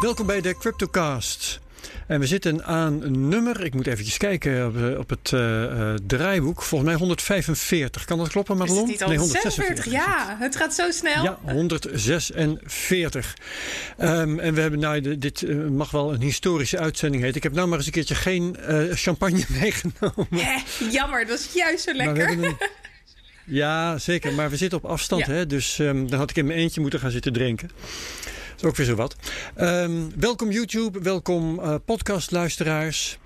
Welkom bij de CryptoCast. En we zitten aan een nummer, ik moet eventjes kijken op, eh, op het uh, draaiboek. Volgens mij 145. Kan dat kloppen, Madelon? Het nee, 146. Ja, het gaat zo snel. Ja, 146. Um, en we hebben, nou, dit uh, mag wel een historische uitzending heten. Ik heb nou maar eens een keertje geen champagne meegenomen. Jammer, dat is juist zo lekker. Ja, zeker. Maar we zitten op afstand, ja. hè? dus um, dan had ik in mijn eentje moeten gaan zitten drinken is ook weer zo wat. Um, welkom YouTube, welkom uh, podcastluisteraars.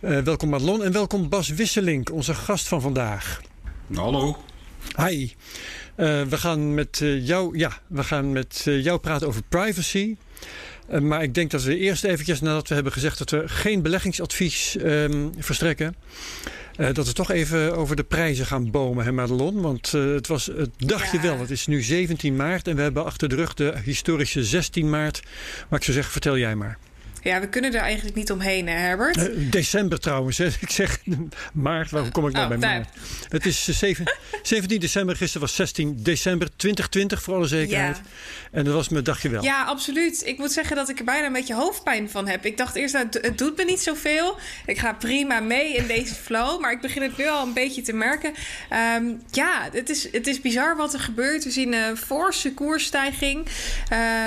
Uh, welkom Madelon en welkom Bas Wisselink, onze gast van vandaag. Hallo. Hi. Uh, we gaan met jou, ja, we gaan met jou praten over privacy. Maar ik denk dat we eerst eventjes, nadat we hebben gezegd dat we geen beleggingsadvies um, verstrekken, uh, dat we toch even over de prijzen gaan bomen, hè Madelon? Want uh, het was het dagje ja. wel. Het is nu 17 maart en we hebben achter de rug de historische 16 maart. Maar ik zou zeggen, vertel jij maar. Ja, we kunnen er eigenlijk niet omheen, hè, Herbert? Uh, december trouwens. Hè. Ik zeg maart, waarom kom ik nou oh, bij maart? Het is 7, 17 december, gisteren was 16 december 2020 voor alle zekerheid. Ja. En dat was mijn dagje wel. Ja, absoluut. Ik moet zeggen dat ik er bijna een beetje hoofdpijn van heb. Ik dacht eerst, nou, het doet me niet zoveel. Ik ga prima mee in deze flow. Maar ik begin het nu al een beetje te merken. Um, ja, het is, het is bizar wat er gebeurt. We zien een forse koersstijging.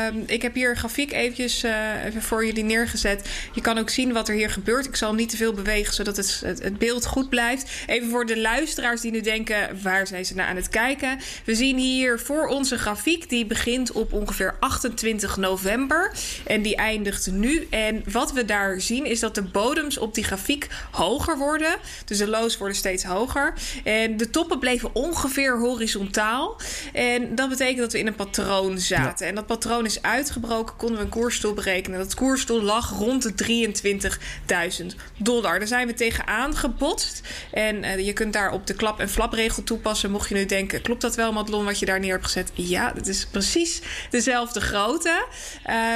Um, ik heb hier een grafiek eventjes uh, even voor jullie neer gezet. Je kan ook zien wat er hier gebeurt. Ik zal niet te veel bewegen, zodat het, het, beeld goed blijft. Even voor de luisteraars die nu denken, waar zijn ze naar aan het kijken? We zien hier voor onze grafiek, die begint op ongeveer 28 november. En die eindigt nu. En wat we daar zien is dat de bodems op die grafiek hoger worden. Dus de lows worden steeds hoger. En de toppen bleven ongeveer horizontaal. En dat betekent dat we in een patroon zaten. Ja. En dat patroon is uitgebroken, konden we een koersdoel berekenen. Dat koersdoel lag rond de 23.000 dollar. Daar zijn we tegenaan gebotst. En uh, je kunt daar op de klap- en flapregel toepassen. Mocht je nu denken, klopt dat wel, Madelon, wat je daar neer hebt gezet? Ja, dat is precies dezelfde grootte.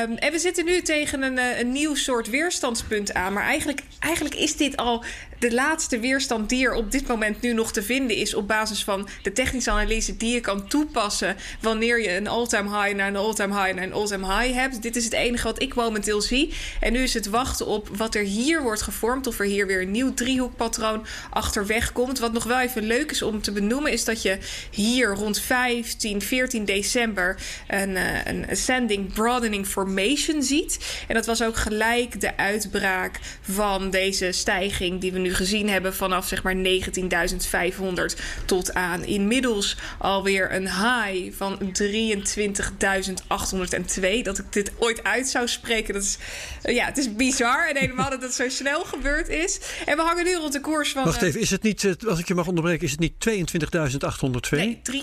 Um, en we zitten nu tegen een, een nieuw soort weerstandspunt aan. Maar eigenlijk, eigenlijk is dit al de laatste weerstand die er op dit moment nu nog te vinden is op basis van de technische analyse die je kan toepassen wanneer je een all-time high naar een all-time high naar een all-time high hebt. Dit is het enige wat ik momenteel zie. En nu is het wachten op wat er hier wordt gevormd of er hier weer een nieuw driehoekpatroon achterweg komt. Wat nog wel even leuk is om te benoemen is dat je hier rond 15, 14 december een, een ascending broadening formation ziet. En dat was ook gelijk de uitbraak van deze stijging die we nu gezien hebben vanaf zeg maar 19.500 tot aan inmiddels alweer een high van 23.802. Dat ik dit ooit uit zou spreken, dat is, ja, het is bizar. En helemaal dat het zo snel gebeurd is. En we hangen nu rond de koers van... Wacht even, is het niet, als ik je mag onderbreken, is het niet 22.802? Nee, 23.802,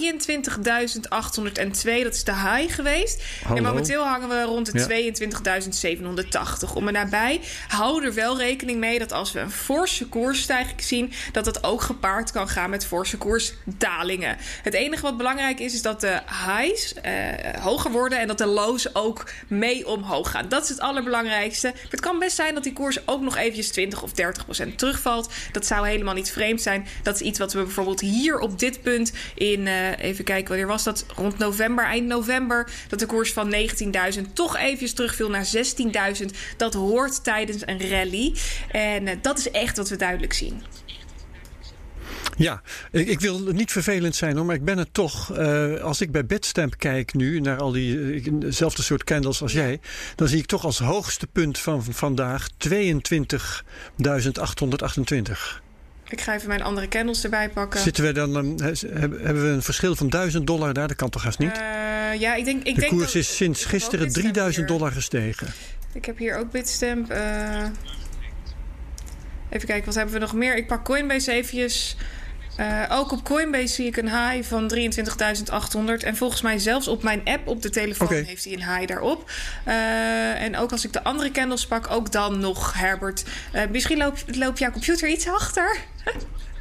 dat is de high geweest. Hallo. En momenteel hangen we rond de ja. 22.780. Om er nabij, hou er wel rekening mee dat als we een forse koersstijging zien, dat dat ook gepaard kan gaan met forse koersdalingen. Het enige wat belangrijk is, is dat de highs uh, hoger worden en dat de lows ook mee omhoog gaan. Dat is het allerbelangrijkste. Het kan best zijn dat die koers ook nog eventjes 20 of 30 procent terugvalt. Dat zou helemaal niet vreemd zijn. Dat is iets wat we bijvoorbeeld hier op dit punt in, uh, even kijken, wanneer was dat? Rond november, eind november, dat de koers van 19.000 toch eventjes terugviel naar 16.000. Dat hoort tijdens een rally. En uh, dat is echt wat we duidelijk zien. Ja, ik, ik, wil niet vervelend zijn hoor, maar ik ben het toch. Uh, als ik bij Bitstamp kijk nu naar al die uh, dezelfde soort candles als jij, dan zie ik toch als hoogste punt van vandaag 22.828. Ik ga even mijn andere candles erbij pakken. Zitten we dan, um, hebben we een verschil van 1000 dollar daar? Dat kan toch haast niet? Uh, ja, ik denk. Ik de denk koers is sinds gisteren 3000 dollar gestegen. Ik heb hier ook Bitstamp. Even kijken, wat hebben we nog meer? Ik pak Coinbase eventjes. Uh, ook op Coinbase zie ik een high van 23.800. En volgens mij zelfs op mijn app op de telefoon okay. heeft hij een high daarop. Uh, en ook als ik de andere candles pak, ook dan nog, Herbert. Uh, misschien loopt loop jouw computer iets achter.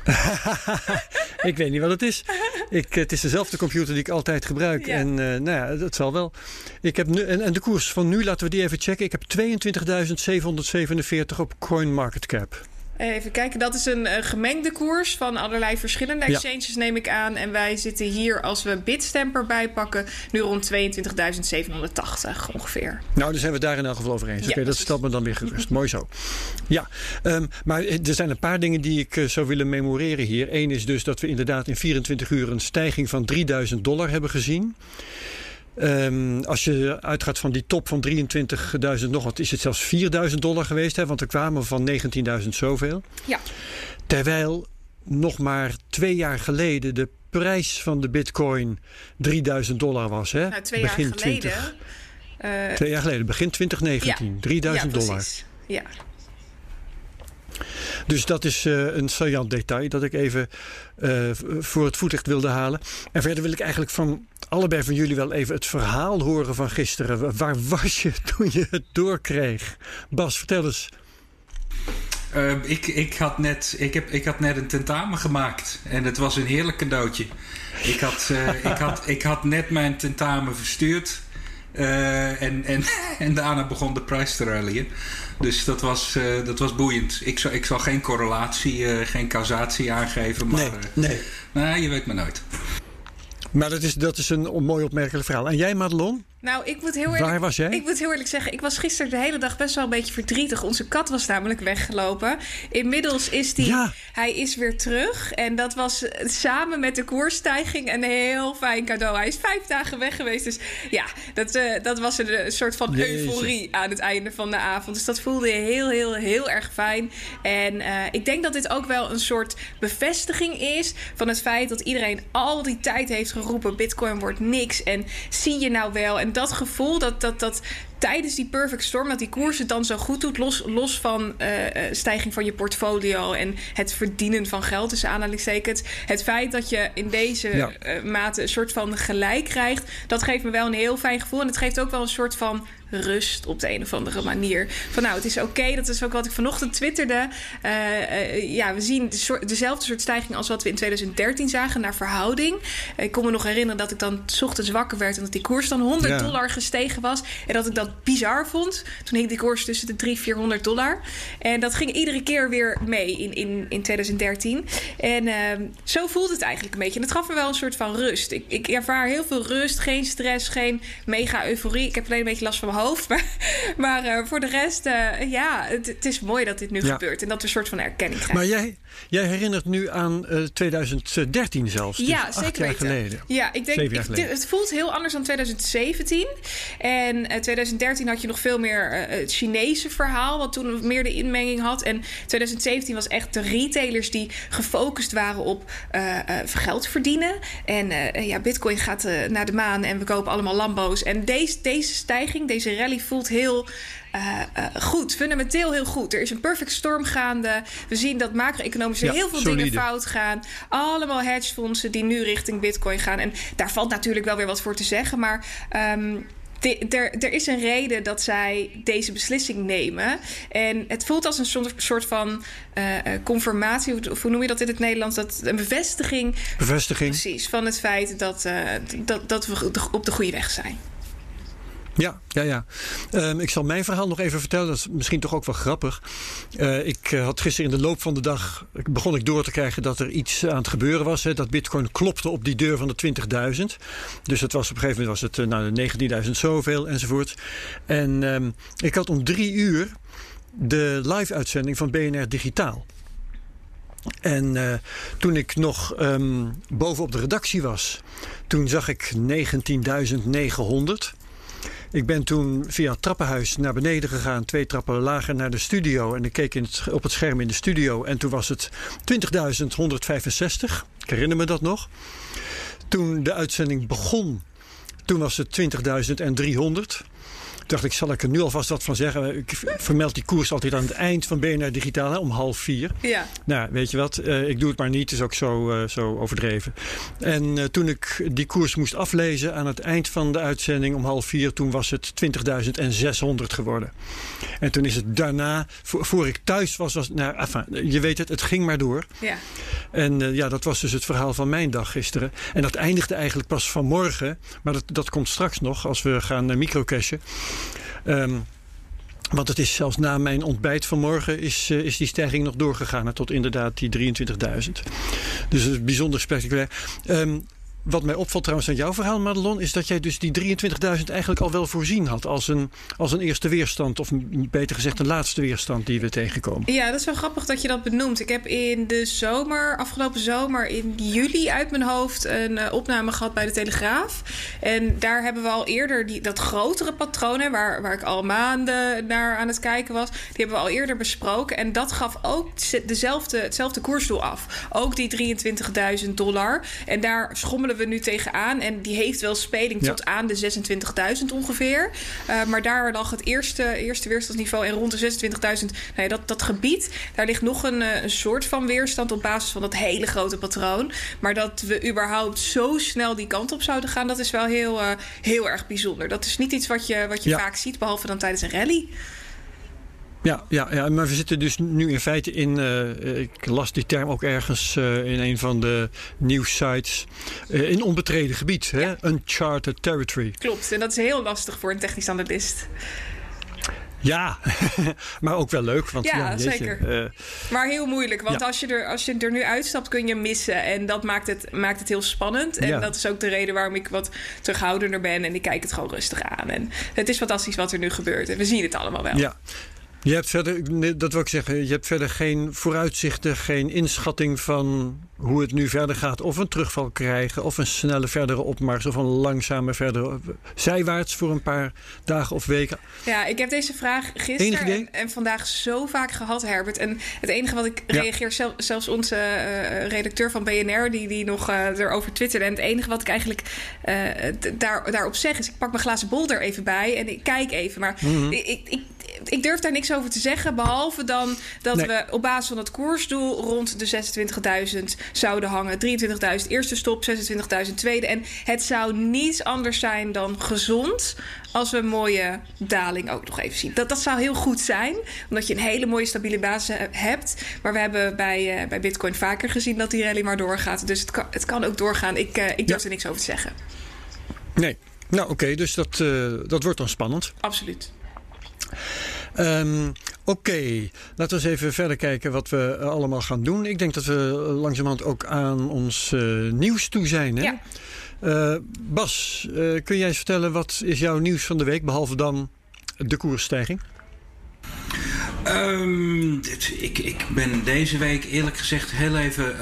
ik weet niet wat het is. Ik, het is dezelfde computer die ik altijd gebruik. Ja. En uh, nou ja, dat zal wel. Ik heb nu, en, en de koers van nu, laten we die even checken. Ik heb 22.747 op CoinMarketCap. Even kijken, dat is een gemengde koers van allerlei verschillende exchanges, neem ik aan. En wij zitten hier, als we Bitstamp bijpakken, nu rond 22.780 ongeveer. Nou, dan zijn we daar in elk geval over eens. Oké, dat stelt me dan weer gerust. Mooi zo. Ja, um, maar er zijn een paar dingen die ik uh, zou willen memoreren hier. Eén is dus dat we inderdaad in 24 uur een stijging van 3000 dollar hebben gezien. Um, als je uitgaat van die top van 23.000 nog wat, is het zelfs 4.000 dollar geweest. Hè, want er kwamen van 19.000 zoveel. Ja. Terwijl nog maar twee jaar geleden de prijs van de bitcoin 3000 dollar was. Hè? Nou, twee begin jaar geleden. 20, uh, twee jaar geleden, begin 2019. Ja, 3000 ja, dollar. Ja. Dus dat is uh, een saillant detail dat ik even uh, voor het voetlicht wilde halen. En verder wil ik eigenlijk van allebei van jullie wel even het verhaal horen van gisteren. Waar was je toen je het doorkreeg? Bas, vertel eens. Uh, ik, ik, had net, ik, heb, ik had net een tentamen gemaakt en het was een heerlijk cadeautje. Ik had, uh, ik had, ik had net mijn tentamen verstuurd uh, en, en, en daarna begon de prijs te rallyen. Dus dat was, dat was boeiend. Ik zal, ik zal geen correlatie, geen causatie aangeven, maar nee, nee. Nou, je weet maar nooit. Maar dat is, dat is een mooi opmerkelijk verhaal. En jij, Madelon? Nou, ik moet heel eerlijk, Waar was jij? Ik moet heel eerlijk zeggen, ik was gisteren de hele dag best wel een beetje verdrietig. Onze kat was namelijk weggelopen. Inmiddels is die, ja. hij is weer terug. En dat was samen met de koersstijging een heel fijn cadeau. Hij is vijf dagen weg geweest. Dus ja, dat, uh, dat was een, een, soort van euforie aan het einde van de avond. Dus dat voelde heel, heel, heel erg fijn. En uh, ik denk dat dit ook wel een soort bevestiging is van het feit dat iedereen al die tijd heeft geroepen: Bitcoin wordt niks. En zie je nou wel. En dat gevoel dat, dat, dat tijdens die perfect storm, dat die koers het dan zo goed doet, los, los van uh, stijging van je portfolio en het verdienen van geld, dus aanhalingstekens. Het feit dat je in deze ja. uh, mate een soort van gelijk krijgt, dat geeft me wel een heel fijn gevoel. En het geeft ook wel een soort van rust op de een of andere manier. Van nou, het is oké. Okay. Dat is ook wat ik vanochtend twitterde. Uh, uh, ja, we zien de soort, dezelfde soort stijging als wat we in 2013 zagen naar verhouding. Ik kon me nog herinneren dat ik dan s ochtends wakker werd en dat die koers dan 100 ja. dollar gestegen was. En dat ik dat bizar vond. Toen hing die koers tussen de 300 400 dollar. En dat ging iedere keer weer mee in, in, in 2013. En uh, zo voelt het eigenlijk een beetje. En het gaf me wel een soort van rust. Ik, ik ervaar heel veel rust, geen stress, geen mega euforie. Ik heb alleen een beetje last van mijn hoofd. Maar, maar uh, voor de rest, uh, ja, het, het, is mooi dat dit nu ja. gebeurt. En dat we een soort van erkenning krijgen. Maar jij, jij herinnert nu aan uh, 2013 zelfs. Dus ja, acht zeker jaar weten. geleden. Ja, ik denk, ik, het voelt heel anders dan 2017. En 2013 had je nog veel meer het Chinese verhaal, wat toen meer de inmenging had. En 2017 was echt de retailers die gefocust waren op geld verdienen. En ja, Bitcoin gaat naar de maan en we kopen allemaal Lambo's. En deze, deze stijging, deze rally voelt heel uh, uh, goed, fundamenteel heel goed. Er is een perfect storm gaande. We zien dat macro-economisch ja, heel veel solide. dingen fout gaan. Allemaal hedgefondsen die nu richting Bitcoin gaan. En daar valt natuurlijk wel weer wat voor te zeggen. Maar um, er is een reden dat zij deze beslissing nemen. En het voelt als een soort van uh, conformatie, of hoe noem je dat in het Nederlands? Dat, een bevestiging. Bevestiging. Precies, van het feit dat, uh, dat, dat we op de goede weg zijn. Ja, ja, ja. Um, ik zal mijn verhaal nog even vertellen. Dat is misschien toch ook wel grappig. Uh, ik uh, had gisteren in de loop van de dag... begon ik door te krijgen dat er iets aan het gebeuren was. Hè, dat bitcoin klopte op die deur van de 20.000. Dus het was op een gegeven moment was het uh, de 19.000 zoveel enzovoort. En um, ik had om drie uur de live-uitzending van BNR Digitaal. En uh, toen ik nog um, bovenop de redactie was... toen zag ik 19.900... Ik ben toen via het trappenhuis naar beneden gegaan, twee trappen lager naar de studio. En ik keek in op het scherm in de studio en toen was het 20.165. Ik herinner me dat nog. Toen de uitzending begon, toen was het 20.300 dacht ik, zal ik er nu alvast wat van zeggen. Ik vermeld die koers altijd aan het eind van BNR Digitaal, hè, om half vier. Ja. Nou, weet je wat, uh, ik doe het maar niet, is ook zo, uh, zo overdreven. En uh, toen ik die koers moest aflezen aan het eind van de uitzending om half vier, toen was het 20.600 geworden. En toen is het daarna, voor, voor ik thuis was, was nou, enfin, je weet het, het ging maar door. Ja. En ja, dat was dus het verhaal van mijn dag gisteren. En dat eindigde eigenlijk pas vanmorgen, maar dat, dat komt straks nog als we gaan microcashen. Um, Want het is zelfs na mijn ontbijt vanmorgen is, uh, is die stijging nog doorgegaan tot inderdaad die 23.000. Dus het is bijzonder spectaculair. Um, wat mij opvalt trouwens aan jouw verhaal, Madelon, is dat jij dus die 23.000 eigenlijk al wel voorzien had als een, als een eerste weerstand, of beter gezegd een laatste weerstand die we tegenkomen. Ja, dat is wel grappig dat je dat benoemt. Ik heb in de zomer, afgelopen zomer, in juli uit mijn hoofd een uh, opname gehad bij de Telegraaf. En daar hebben we al eerder die, dat grotere patroon, waar, waar ik al maanden naar aan het kijken was, die hebben we al eerder besproken. En dat gaf ook dezelfde, hetzelfde koersdoel af. Ook die 23.000 dollar. En daar schommelen we nu tegenaan. En die heeft wel speling tot aan de 26.000 ongeveer. Uh, maar daar lag het eerste, eerste weerstandsniveau. En rond de 26.000, nou ja, dat, dat gebied, daar ligt nog een, een soort van weerstand op basis van dat hele grote patroon. Maar dat we überhaupt zo snel die kant op zouden gaan, dat is wel heel, uh, heel erg bijzonder. Dat is niet iets wat je, wat je ja. vaak ziet, behalve dan tijdens een rally. Ja, ja, ja, maar we zitten dus nu in feite in. Uh, ik las die term ook ergens uh, in een van de nieuwssites. Uh, in onbetreden gebied, ja. hè? Uncharted territory. Klopt, en dat is heel lastig voor een technisch analist. Ja, maar ook wel leuk. Want, ja, ja zeker. maar heel moeilijk. Want ja. als, je er, als je er nu uitstapt, kun je missen. En dat maakt het, maakt het heel spannend. En ja. dat is ook de reden waarom ik wat terughoudender ben. En ik kijk het gewoon rustig aan. En het is fantastisch wat er nu gebeurt. En we zien het allemaal wel. Ja. Je hebt verder, dat wil ik zeggen, je hebt verder geen vooruitzichten, geen inschatting van hoe het nu verder gaat. Of een terugval krijgen, of een snelle verdere opmars, of een langzame verdere zijwaarts voor een paar dagen of weken. Ja, ik heb deze vraag gisteren en, en, vandaag zo vaak gehad, Herbert. En het enige wat ik ja. reageer, zelf, zelfs onze uh, redacteur van BNR, die, die nog uh, erover twitterde. En het enige wat ik eigenlijk uh, daar, daarop zeg is: ik pak mijn glazen bol er even bij en ik kijk even. Maar mm -hmm. ik, ik, ik durf daar niks over te zeggen. Behalve dan dat nee. we op basis van het koersdoel rond de 26.000 zouden hangen. 23.000 eerste stop, 26.000 tweede. En het zou niets anders zijn dan gezond als we een mooie daling ook nog even zien. Dat, dat zou heel goed zijn, omdat je een hele mooie stabiele basis hebt. Maar we hebben bij, uh, bij Bitcoin vaker gezien dat die rally maar doorgaat. Dus het kan, het kan ook doorgaan. Ik, uh, ik durf ja. er niks over te zeggen. Nee. Nou, oké, okay, dus dat, uh, dat wordt dan spannend. Absoluut. Um, Oké, okay. laten we eens even verder kijken wat we uh, allemaal gaan doen. Ik denk dat we langzamerhand ook aan ons uh, nieuws toe zijn. Hè? Ja. Uh, Bas, kun jij eens vertellen wat is jouw nieuws van de week, behalve dan de koersstijging? Um, ik, ik ben deze week eerlijk gezegd heel even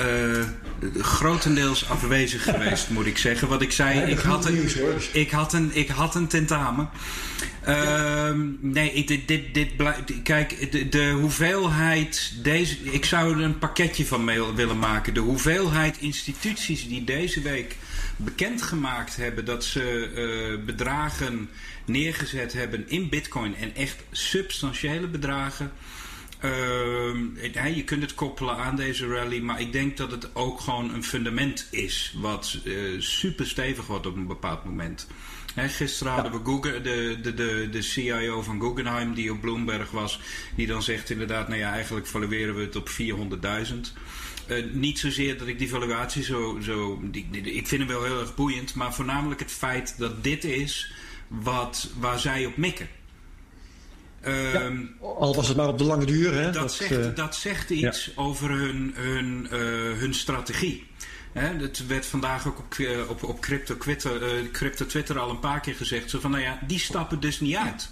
grotendeels afwezig geweest, moet ik zeggen. Wat ik zei, ik had een, ik had een, ik had een tentamen. Uh, nee, dit, dit, dit kijk, de, de, hoeveelheid deze. Ik zou er een pakketje van mee willen maken. De hoeveelheid instituties die deze week bekendgemaakt hebben dat ze uh, bedragen neergezet hebben in Bitcoin en echt substantiële bedragen. Uh, je kunt het koppelen aan deze rally, maar ik denk dat het ook gewoon een fundament is wat uh, super stevig wordt op een bepaald moment. Gisteren hadden we Google, de, de, de, de CIO van Guggenheim, die op Bloomberg was, die dan zegt inderdaad, nou ja, eigenlijk valueren we het op 400.000. Uh, niet zozeer dat ik die valuatie zo. zo die, die, ik vind hem wel heel erg boeiend, maar voornamelijk het feit dat dit is wat, waar zij op mikken. Ja, al was het maar op de lange duur. Hè? Dat, dat, zegt, uh, dat zegt iets ja. over hun, hun, uh, hun strategie. Hè, het werd vandaag ook op, op, op crypto, Twitter, uh, crypto Twitter al een paar keer gezegd. Zo van, nou ja, die stappen dus niet uit.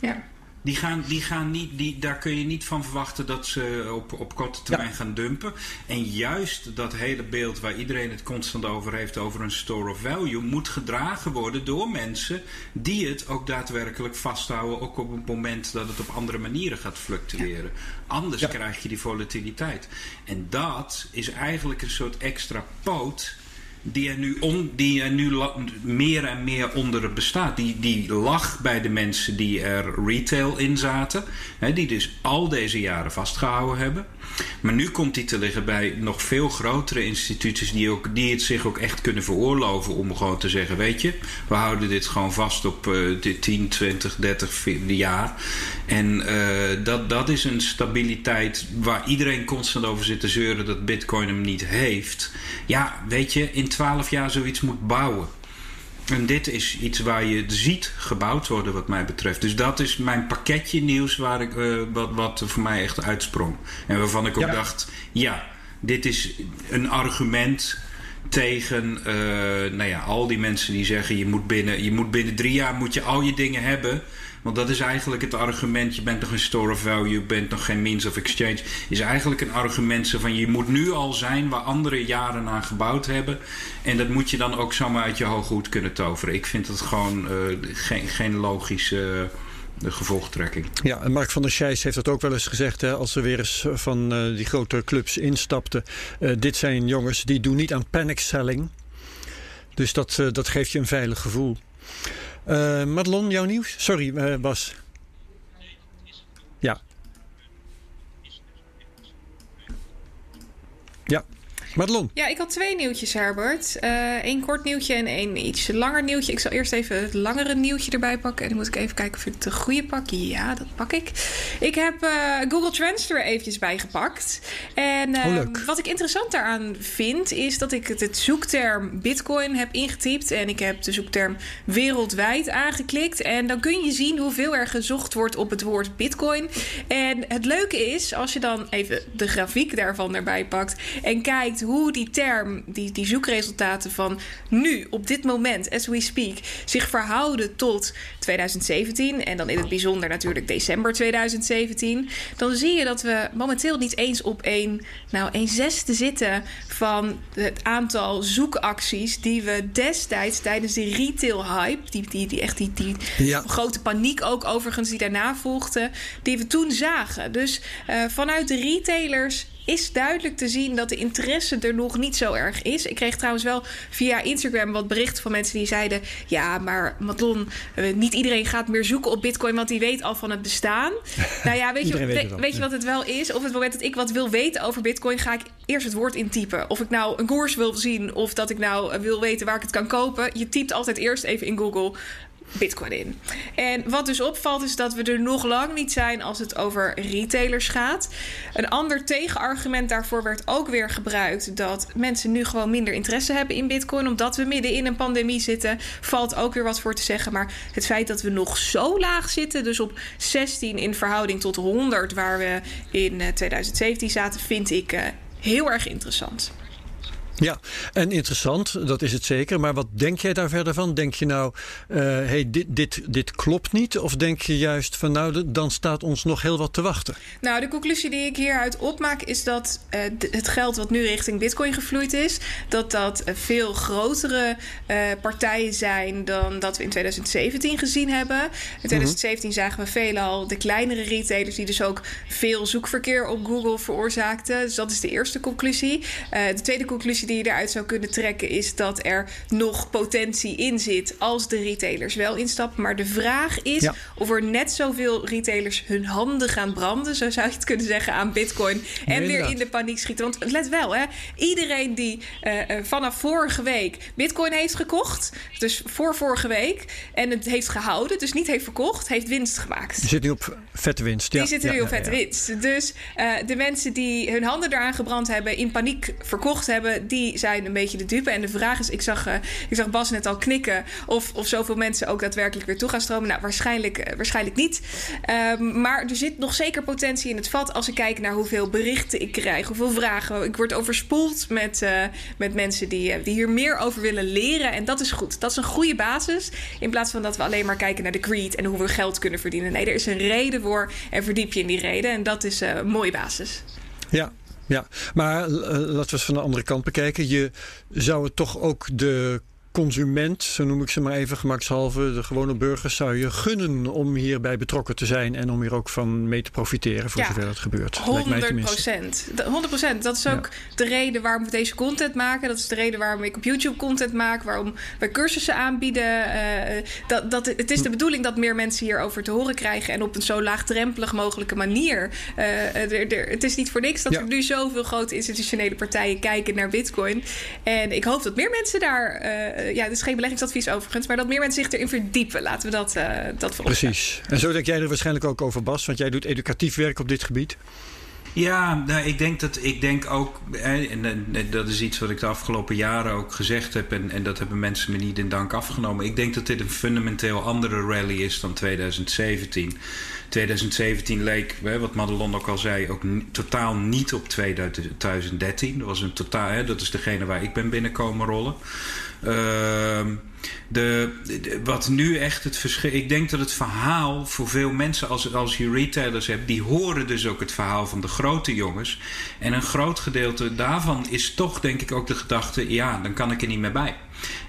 Ja. Die gaan, die gaan niet, die, daar kun je niet van verwachten dat ze op, op korte termijn ja. gaan dumpen. En juist dat hele beeld waar iedereen het constant over heeft, over een store of value, moet gedragen worden door mensen die het ook daadwerkelijk vasthouden, ook op het moment dat het op andere manieren gaat fluctueren. Ja. Anders ja. krijg je die volatiliteit. En dat is eigenlijk een soort extra poot die er nu, on, die er nu meer en meer onder bestaat. Die, die lag bij de mensen die er retail in zaten. Hè, die dus al deze jaren vastgehouden hebben. Maar nu komt die te liggen bij nog veel grotere instituties die, ook, die het zich ook echt kunnen veroorloven om gewoon te zeggen: Weet je, we houden dit gewoon vast op uh, 10, 20, 30 jaar. En uh, dat, dat is een stabiliteit waar iedereen constant over zit te zeuren dat Bitcoin hem niet heeft. Ja, weet je, in 12 jaar zoiets moet bouwen. En dit is iets waar je ziet gebouwd worden, wat mij betreft. Dus dat is mijn pakketje nieuws waar ik, uh, wat, wat voor mij echt uitsprong. En waarvan ik ook dacht: ja, dit is een argument tegen uh, nou ja, al die mensen die zeggen: je moet, binnen, je moet binnen drie jaar moet je al je dingen hebben. Want dat is eigenlijk het argument. Je bent nog geen store of value, je bent nog geen means of exchange. Is eigenlijk een argument van je moet nu al zijn waar andere jaren aan gebouwd hebben. En dat moet je dan ook zomaar uit je hoge kunnen toveren. Ik vind het gewoon uh, geen, geen logische. de gevolgtrekking. Ja, en Mark van der Scheijs heeft dat ook wel eens gezegd. Hè, als ze weer eens van uh, die grote clubs instapten. Uh, dit zijn jongens die doen niet aan panic selling. Dus dat, dat geeft je een veilig gevoel. Uh, Madelon, jouw nieuws? Sorry, uh, Bas. Ja. Ja. Madelon. Ja, ik had twee nieuwtjes, Herbert. Eén uh, kort nieuwtje en één iets langer nieuwtje. Ik zal eerst even het langere nieuwtje erbij pakken. En dan moet ik even kijken of ik het de goede pak. Ja, dat pak ik. Ik heb uh, Google Trends er eventjes bij gepakt. En uh, oh, wat ik interessant daaraan vind... is dat ik het, het zoekterm bitcoin heb ingetypt. En ik heb de zoekterm wereldwijd aangeklikt. En dan kun je zien hoeveel er gezocht wordt op het woord bitcoin. En het leuke is, als je dan even de grafiek daarvan erbij pakt... en kijkt hoe die term, die, die zoekresultaten van nu, op dit moment, as we speak, zich verhouden tot 2017 en dan in het bijzonder natuurlijk december 2017, dan zie je dat we momenteel niet eens op een, nou, een zesde zitten van het aantal zoekacties die we destijds tijdens die retail hype, die, die, die echt die, die ja. grote paniek ook overigens die daarna volgde, die we toen zagen. Dus uh, vanuit de retailers is duidelijk te zien dat de interesse er nog niet zo erg is. Ik kreeg trouwens wel via Instagram wat berichten van mensen die zeiden: Ja, maar Matlon, niet iedereen gaat meer zoeken op Bitcoin, want die weet al van het bestaan. nou ja, weet, je, weet, weet je wat het wel is? Op het moment dat ik wat wil weten over Bitcoin, ga ik eerst het woord intypen. Of ik nou een koers wil zien of dat ik nou wil weten waar ik het kan kopen. Je typt altijd eerst even in Google Bitcoin in. En wat dus opvalt is dat we er nog lang niet zijn als het over retailers gaat. Een ander tegenargument daarvoor werd ook weer gebruikt dat mensen nu gewoon minder interesse hebben in Bitcoin omdat we midden in een pandemie zitten. Valt ook weer wat voor te zeggen, maar het feit dat we nog zo laag zitten, dus op 16 in verhouding tot 100 waar we in 2017 zaten, vind ik uh, heel erg interessant. Ja, en interessant, dat is het zeker. Maar wat denk jij daar verder van? Denk je nou, uh, hey, dit, dit, dit klopt niet? Of denk je juist van, nou, dan staat ons nog heel wat te wachten? Nou, de conclusie die ik hieruit opmaak is dat uh, het geld wat nu richting Bitcoin gevloeid is, dat dat veel grotere uh, partijen zijn dan dat we in 2017 gezien hebben. In 2017 mm-hmm. zagen we veelal de kleinere retailers die dus ook veel zoekverkeer op Google veroorzaakten. Dus dat is de eerste conclusie. de tweede conclusie die je eruit zou kunnen trekken is dat er nog potentie in zit als de retailers wel instappen. Maar de vraag is ja. of er net zoveel retailers hun handen gaan branden, zo zou je het kunnen zeggen, aan Bitcoin. En nee, weer in de paniek schieten. Want let wel, hè, iedereen die uh, vanaf vorige week Bitcoin heeft gekocht, dus voor vorige week, en het heeft gehouden, dus niet heeft verkocht, heeft winst gemaakt. Die zit nu op vette winst. Die ja. zitten nu op vette winst. Dus uh, de mensen die hun handen eraan gebrand hebben, in paniek verkocht hebben, die zijn een beetje de dupe. En de vraag is, ik zag, uh, ik zag Bas net al knikken... Of, of zoveel mensen ook daadwerkelijk weer toe gaan stromen. Nou, waarschijnlijk, uh, waarschijnlijk niet. Um, maar er zit nog zeker potentie in het vat... als ik kijk naar hoeveel berichten ik krijg, hoeveel vragen. Ik word overspoeld met, uh, met mensen die, die hier meer over willen leren. En dat is goed. Dat is een goede basis. In plaats van dat we alleen maar kijken naar de greed... en hoe we geld kunnen verdienen. Nee, er is een reden voor en verdiep je in die reden. En dat is een mooie basis. Ja, ja, maar uh, laten we eens van de andere kant bekijken. Je zou het toch ook de consument, zo noem ik ze maar even gemakshalve, de gewone burgers, zou je gunnen om hierbij betrokken te zijn en om hier ook van mee te profiteren voor ja, zover dat gebeurt. 100 procent. 100 procent. Dat is ook ja. de reden waarom we deze content maken. Dat is de reden waarom ik op YouTube content maak, waarom wij cursussen aanbieden. Uh, dat, dat, het is de bedoeling dat meer mensen hierover te horen krijgen en op een zo laagdrempelig mogelijke manier. Uh, er, er, het is niet voor niks dat ja. er nu zoveel grote institutionele partijen kijken naar Bitcoin. En ik hoop dat meer mensen daar. Uh, ja, het is geen beleggingsadvies overigens, maar dat meer mensen zich erin verdiepen. Laten we dat, uh, dat Precies. En zo denk jij er waarschijnlijk ook over, Bas, want jij doet educatief werk op dit gebied. Ja, nou, ik denk dat ik denk ook, hè, en, en, dat is iets wat ik de afgelopen jaren ook gezegd heb, en, en dat hebben mensen me niet in dank afgenomen. Ik denk dat dit een fundamenteel andere rally is dan 2017. 2017 leek, hè, wat Madelon ook al zei, ook totaal niet op 2013. Dat, was een totaal, hè, dat is degene waar ik ben binnenkomen rollen. Uh, de, wat nu echt het verschil. Ik denk dat het verhaal voor veel mensen, als, als je retailers hebt, die horen dus ook het verhaal van de grote jongens. En een groot gedeelte daarvan is toch, denk ik, ook de gedachte: ja, dan kan ik er niet meer bij.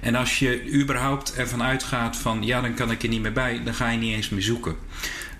En als je überhaupt ervan uitgaat van ja, dan kan ik er niet meer bij, dan ga je niet eens meer zoeken.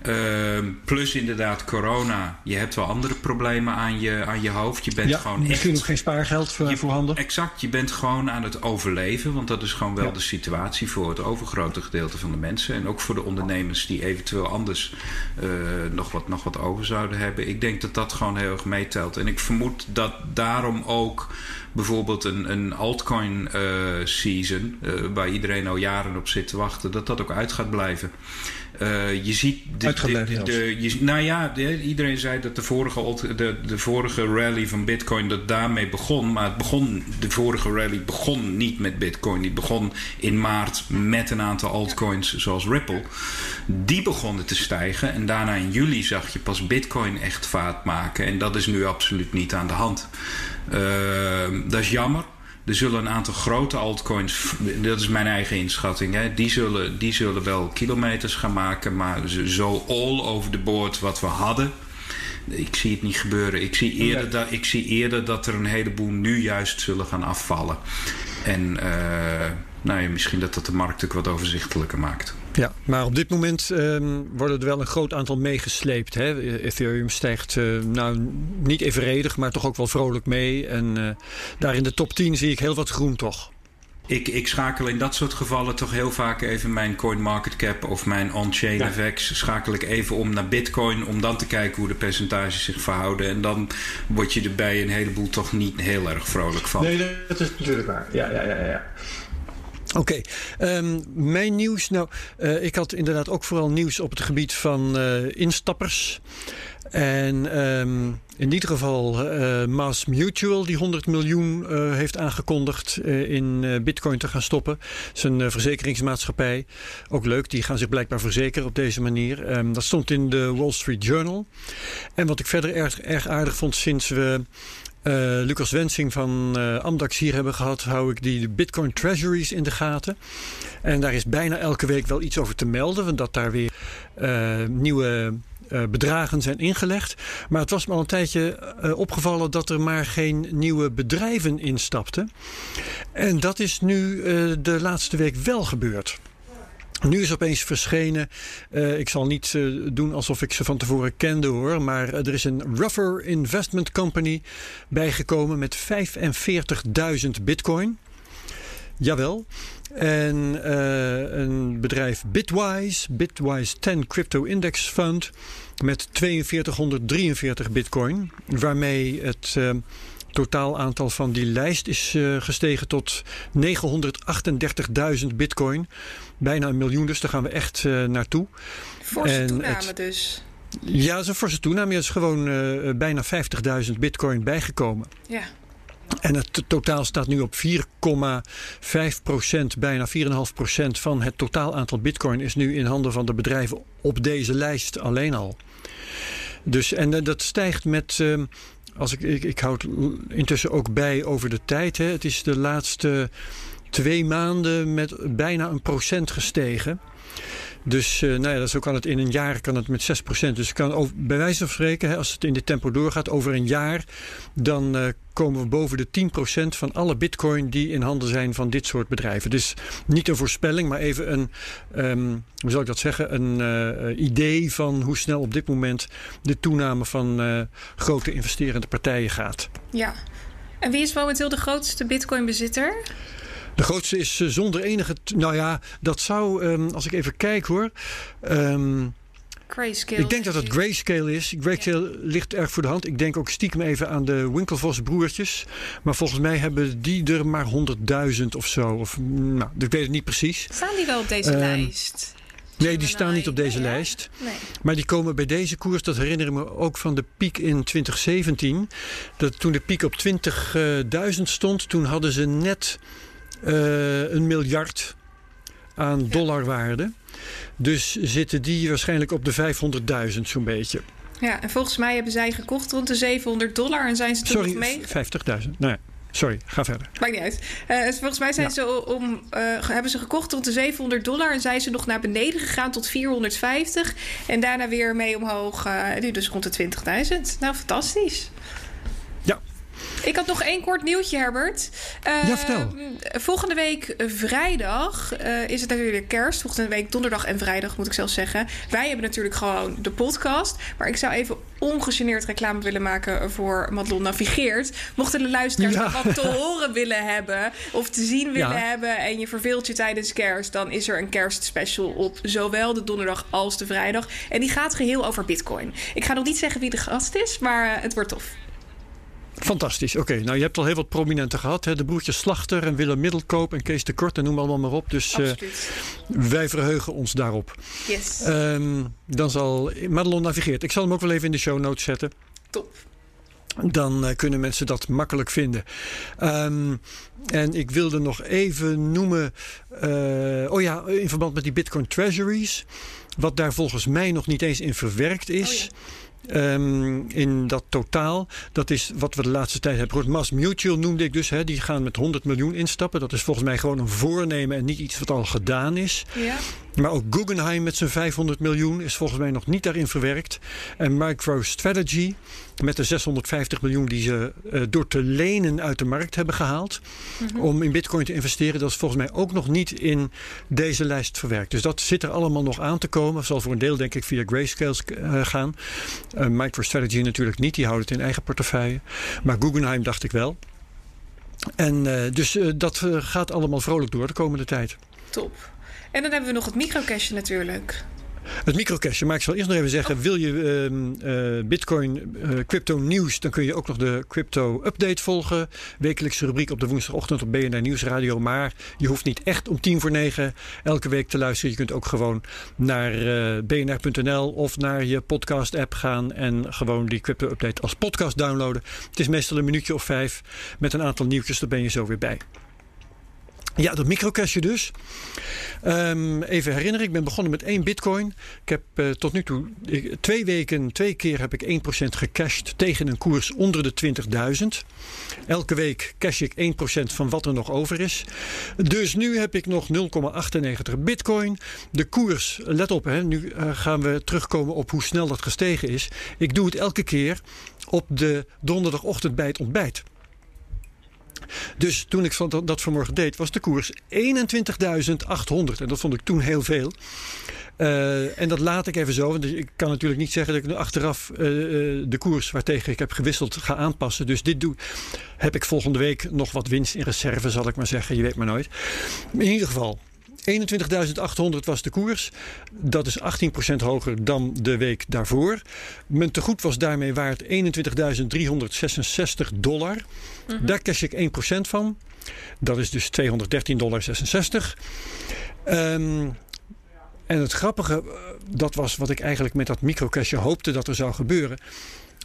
Uh, plus inderdaad corona. Je hebt wel andere problemen aan je, aan je hoofd. Je bent ja, gewoon misschien echt, nog geen spaargeld voor, je, voorhanden. Exact. Je bent gewoon aan het overleven. Want dat is gewoon wel ja. de situatie voor het overgrote gedeelte van de mensen. En ook voor de ondernemers die eventueel anders uh, nog, wat, nog wat over zouden hebben. Ik denk dat dat gewoon heel erg meetelt. En ik vermoed dat daarom ook bijvoorbeeld een, een altcoin uh, season, waar iedereen al jaren op zit te wachten, dat dat ook uit gaat blijven. Uh, je ziet de, de, de, je, nou ja, de, iedereen zei dat de vorige, de, de vorige rally van Bitcoin dat daarmee begon. Maar het begon, de vorige rally begon niet met Bitcoin. Die begon in maart met een aantal altcoins zoals Ripple. Die begonnen te stijgen. En daarna in juli zag je pas Bitcoin echt vaart maken. En dat is nu absoluut niet aan de hand. Uh, dat is jammer. Er zullen een aantal grote altcoins, dat is mijn eigen inschatting, hè, die, zullen, die zullen wel kilometers gaan maken. Maar zo all over the board wat we hadden, ik zie het niet gebeuren. Ik zie eerder, dat, ik zie eerder dat er een heleboel nu juist zullen gaan afvallen. En uh, nou ja, misschien dat dat de markt ook wat overzichtelijker maakt. Ja, maar op dit moment um, worden er wel een groot aantal meegesleept. Hè? Ethereum stijgt uh, nou niet evenredig, maar toch ook wel vrolijk mee. En uh, daar in de top 10 zie ik heel wat groen toch. Ik, ik, schakel in dat soort gevallen toch heel vaak even mijn CoinMarketCap of mijn on-chain ja. FX. Schakel ik even om naar Bitcoin om dan te kijken hoe de percentages zich verhouden. En dan word je er bij een heleboel toch niet heel erg vrolijk van. Nee, dat is natuurlijk waar. Ja, ja, ja, ja. Oké, um, mijn nieuws. Nou, uh, ik had inderdaad ook vooral nieuws op het gebied van uh, instappers. En um, in ieder geval uh, Mass Mutual, die 100 miljoen heeft aangekondigd in Bitcoin te gaan stoppen. Zijn verzekeringsmaatschappij. Ook leuk, die gaan zich blijkbaar verzekeren op deze manier. Um, dat stond in de Wall Street Journal. En wat ik verder erg, erg aardig vond sinds we. Uh, Lucas Wensing van uh, Amdax hier hebben gehad, hou ik die Bitcoin Treasuries in de gaten. En daar is bijna elke week wel iets over te melden, dat daar weer uh, nieuwe bedragen zijn ingelegd. Maar het was me al een tijdje opgevallen dat er maar geen nieuwe bedrijven instapten. En dat is nu de laatste week wel gebeurd. Nu is opeens verschenen. Uh, ik zal niet uh, doen alsof ik ze van tevoren kende hoor. Maar er is een Rougher Investment Company bijgekomen met 45.000 bitcoin. Jawel. En een bedrijf Bitwise, Bitwise 10 Crypto Index Fund, met 4243 bitcoin. Waarmee het totaal aantal van die lijst is gestegen tot 938.000 bitcoin. Bijna een miljoen, dus daar gaan we echt uh, naartoe. Forse en toename het, dus. Ja, een forse toename. Er is gewoon uh, bijna 50.000 bitcoin bijgekomen. Ja. En het totaal staat nu op 4,5 procent, bijna 4,5 procent van het totaal aantal bitcoin is nu in handen van de bedrijven op deze lijst alleen al. Dus, en dat stijgt met uh, als ik, ik, ik houd intussen ook bij over de tijd. Hè. Het is de laatste twee maanden met bijna een procent gestegen. Dus uh, nou ja, zo kan het in een jaar kan het met 6%. Dus kan over, bij wijze van spreken, hè, als het in dit tempo doorgaat, over een jaar, dan uh, komen we boven de 10% van alle bitcoin die in handen zijn van dit soort bedrijven. Dus niet een voorspelling, maar even een, um, hoe zal ik dat zeggen, een uh, idee van hoe snel op dit moment de toename van grote investerende partijen gaat. Ja. En wie is momenteel de grootste bitcoin-bezitter? De grootste is uh, zonder enige. Nou ja, dat zou, um, als ik even kijk hoor. Um, Grayscale. Ik denk dat het grayscale is. Grayscale ja. ligt erg voor de hand. Ik denk ook stiekem even aan de Winklevoss broertjes. Maar volgens mij hebben die er maar 100.000 of zo. Of, nou, ik weet het niet precies. Staan die wel op deze um, lijst? Nee, die staan niet op deze lijst. Nee. Maar die komen bij deze koers, dat herinner ik me ook van de piek in 2017. Dat toen de piek op 20.000 stond, toen hadden ze net eh, een miljard aan dollarwaarde. Dus zitten die waarschijnlijk op de 500.000 zo'n beetje. Ja, en volgens mij hebben zij gekocht rond de 700 dollar en zijn ze toen Sorry, nog mee. 50.000. Nee, sorry, ga verder. Maakt niet uit. Eh, volgens mij zijn Ja. ze om, eh, hebben ze gekocht rond de 700 dollar en zijn ze nog naar beneden gegaan tot 450. En daarna weer mee omhoog, nu dus rond de 20.000. Nou, fantastisch. Ik had nog één kort nieuwtje, Herbert. Ja, vertel. Volgende week eh, vrijdag eh, is het natuurlijk kerst. Volgende week donderdag en vrijdag moet ik zelfs zeggen. Wij hebben natuurlijk gewoon de podcast. Maar ik zou even ongegeneerd reclame willen maken voor Madelon Navigeert. Mochten de luisteraars Ja. wat te horen willen hebben of te zien willen Ja. hebben en je verveelt je tijdens kerst, dan is er een kerstspecial op zowel de donderdag als de vrijdag. En die gaat geheel over Bitcoin. Ik ga nog niet zeggen wie de gast is, maar eh, het wordt tof. Fantastisch. Oké, nou je hebt al heel wat prominenten gehad. Hè? De broertjes Slachter en Willem Middelkoop en Kees de Kort en noem allemaal maar op. Dus eh, wij verheugen ons daarop. Yes. Ehm, dan zal Madelon navigeert. Ik zal hem ook wel even in de show notes zetten. Top. Dan eh, kunnen mensen dat makkelijk vinden. Ehm, en ik wilde nog even noemen. eh, oh ja, in verband met die Bitcoin Treasuries. Wat daar volgens mij nog niet eens in verwerkt is. Ehm, in dat totaal. Dat is wat we de laatste tijd hebben gehoord. Mass Mutual noemde ik dus. Hè, die gaan met 100 miljoen instappen. Dat is volgens mij gewoon een voornemen en niet iets wat al gedaan is. Ja. Maar ook Guggenheim met zijn 500 miljoen is volgens mij nog niet daarin verwerkt. En MicroStrategy met de 650 miljoen die ze eh, door te lenen uit de markt hebben gehaald. om in Bitcoin te investeren. Dat is volgens mij ook nog niet in deze lijst verwerkt. Dus dat zit er allemaal nog aan te komen. Zal voor een deel denk ik via Grayscale eh, gaan. Eh, MicroStrategy natuurlijk niet. Die houden het in eigen portefeuille. Maar Guggenheim dacht ik wel. En dus dat gaat allemaal vrolijk door de komende tijd. Top. En dan hebben we nog het microcashje natuurlijk. Het microcashje, maar ik zal eerst nog even zeggen: wil je ehm, eh, Bitcoin eh, crypto nieuws, dan kun je ook nog de crypto update volgen. Wekelijkse rubriek op de woensdagochtend op BNR Nieuwsradio. Maar je hoeft niet echt om tien voor negen elke week te luisteren. Je kunt ook gewoon naar eh, bnr.nl of naar je podcast app gaan en gewoon die crypto update als podcast downloaden. Het is meestal een minuutje of vijf met een aantal nieuwtjes, daar ben je zo weer bij. Ja, dat microcashje dus. Ehm, even herinneren, ik ben begonnen met één bitcoin. Ik heb eh, tot nu toe twee weken, twee keer heb ik 1% gecashed tegen een koers onder de 20.000. Elke week cash ik 1% van wat er nog over is. Dus nu heb ik nog 0,98 bitcoin. De koers, let op, hè, nu eh, gaan we terugkomen op hoe snel dat gestegen is. Ik doe het elke keer op de donderdagochtend bij het ontbijt. Dus toen ik dat vanmorgen deed, was de koers 21.800. En dat vond ik toen heel veel. Eh, en dat laat ik even zo. Want ik kan natuurlijk niet zeggen dat ik nu achteraf eh, eh, de koers waartegen ik heb gewisseld ga aanpassen. Dus dit doe, heb ik volgende week nog wat winst in reserve, zal ik maar zeggen. Je weet maar nooit. In ieder geval. 21.800 was de koers. Dat is 18% hoger dan de week daarvoor. Mijn tegoed was daarmee waard 21.366 dollar. Daar cash ik 1% van. Dat is dus 213,66 dollar. Ehm, en het grappige, eh, dat was wat ik eigenlijk met dat microcashje hoopte dat er zou gebeuren.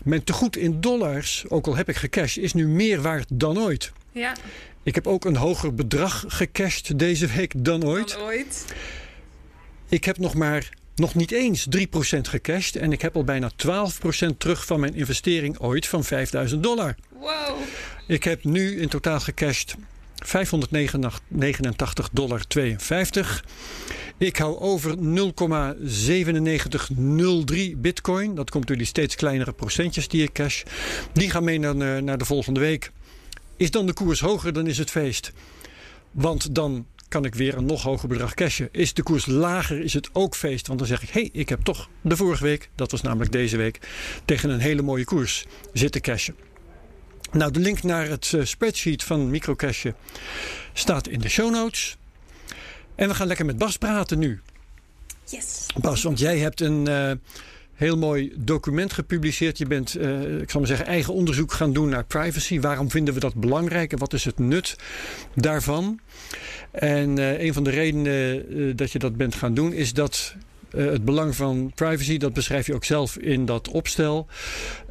Mijn tegoed in dollars, ook al heb ik gecashed, is nu meer waard dan ooit. Ja, Ik heb ook een hoger bedrag gecashed deze week dan ooit. dan ooit. Ik heb nog maar nog niet eens 3% gecashed. En ik heb al bijna 12% terug van mijn investering ooit van 5000 dollar. Wow. Ik heb nu in totaal gecashed 589 dollar 52. Ik hou over 0,9703 bitcoin. Dat komt door die steeds kleinere procentjes die ik cash. Die gaan mee naar, naar de volgende week. Is dan de koers hoger, dan is het feest. Want dan kan ik weer een nog hoger bedrag cashen. Is de koers lager, is het ook feest. Want dan zeg ik, hé, hey, ik heb toch de vorige week, dat was namelijk deze week, tegen een hele mooie koers zitten cashen. Nou, de link naar het eh, spreadsheet van Microcashje staat in de show notes. En we gaan lekker met Bas praten nu. Yes. Bas, want jij hebt een uh, heel mooi document gepubliceerd. Je bent, uh, ik zal maar zeggen, eigen onderzoek gaan doen naar privacy. Waarom vinden we dat belangrijk en wat is het nut daarvan? En een van de redenen dat je dat bent gaan doen, is dat uh, het belang van privacy, dat beschrijf je ook zelf in dat opstel.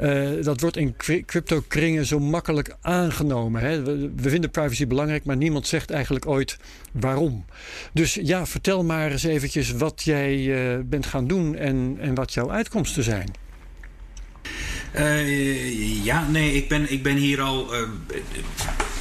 Uh, dat wordt in crypto-kringen zo makkelijk aangenomen. Hè? We, vinden privacy belangrijk, maar niemand zegt eigenlijk ooit waarom. Dus ja, vertel maar eens eventjes wat jij uh, bent gaan doen en, en wat jouw uitkomsten zijn. ja, nee, ik ben, ik ben hier al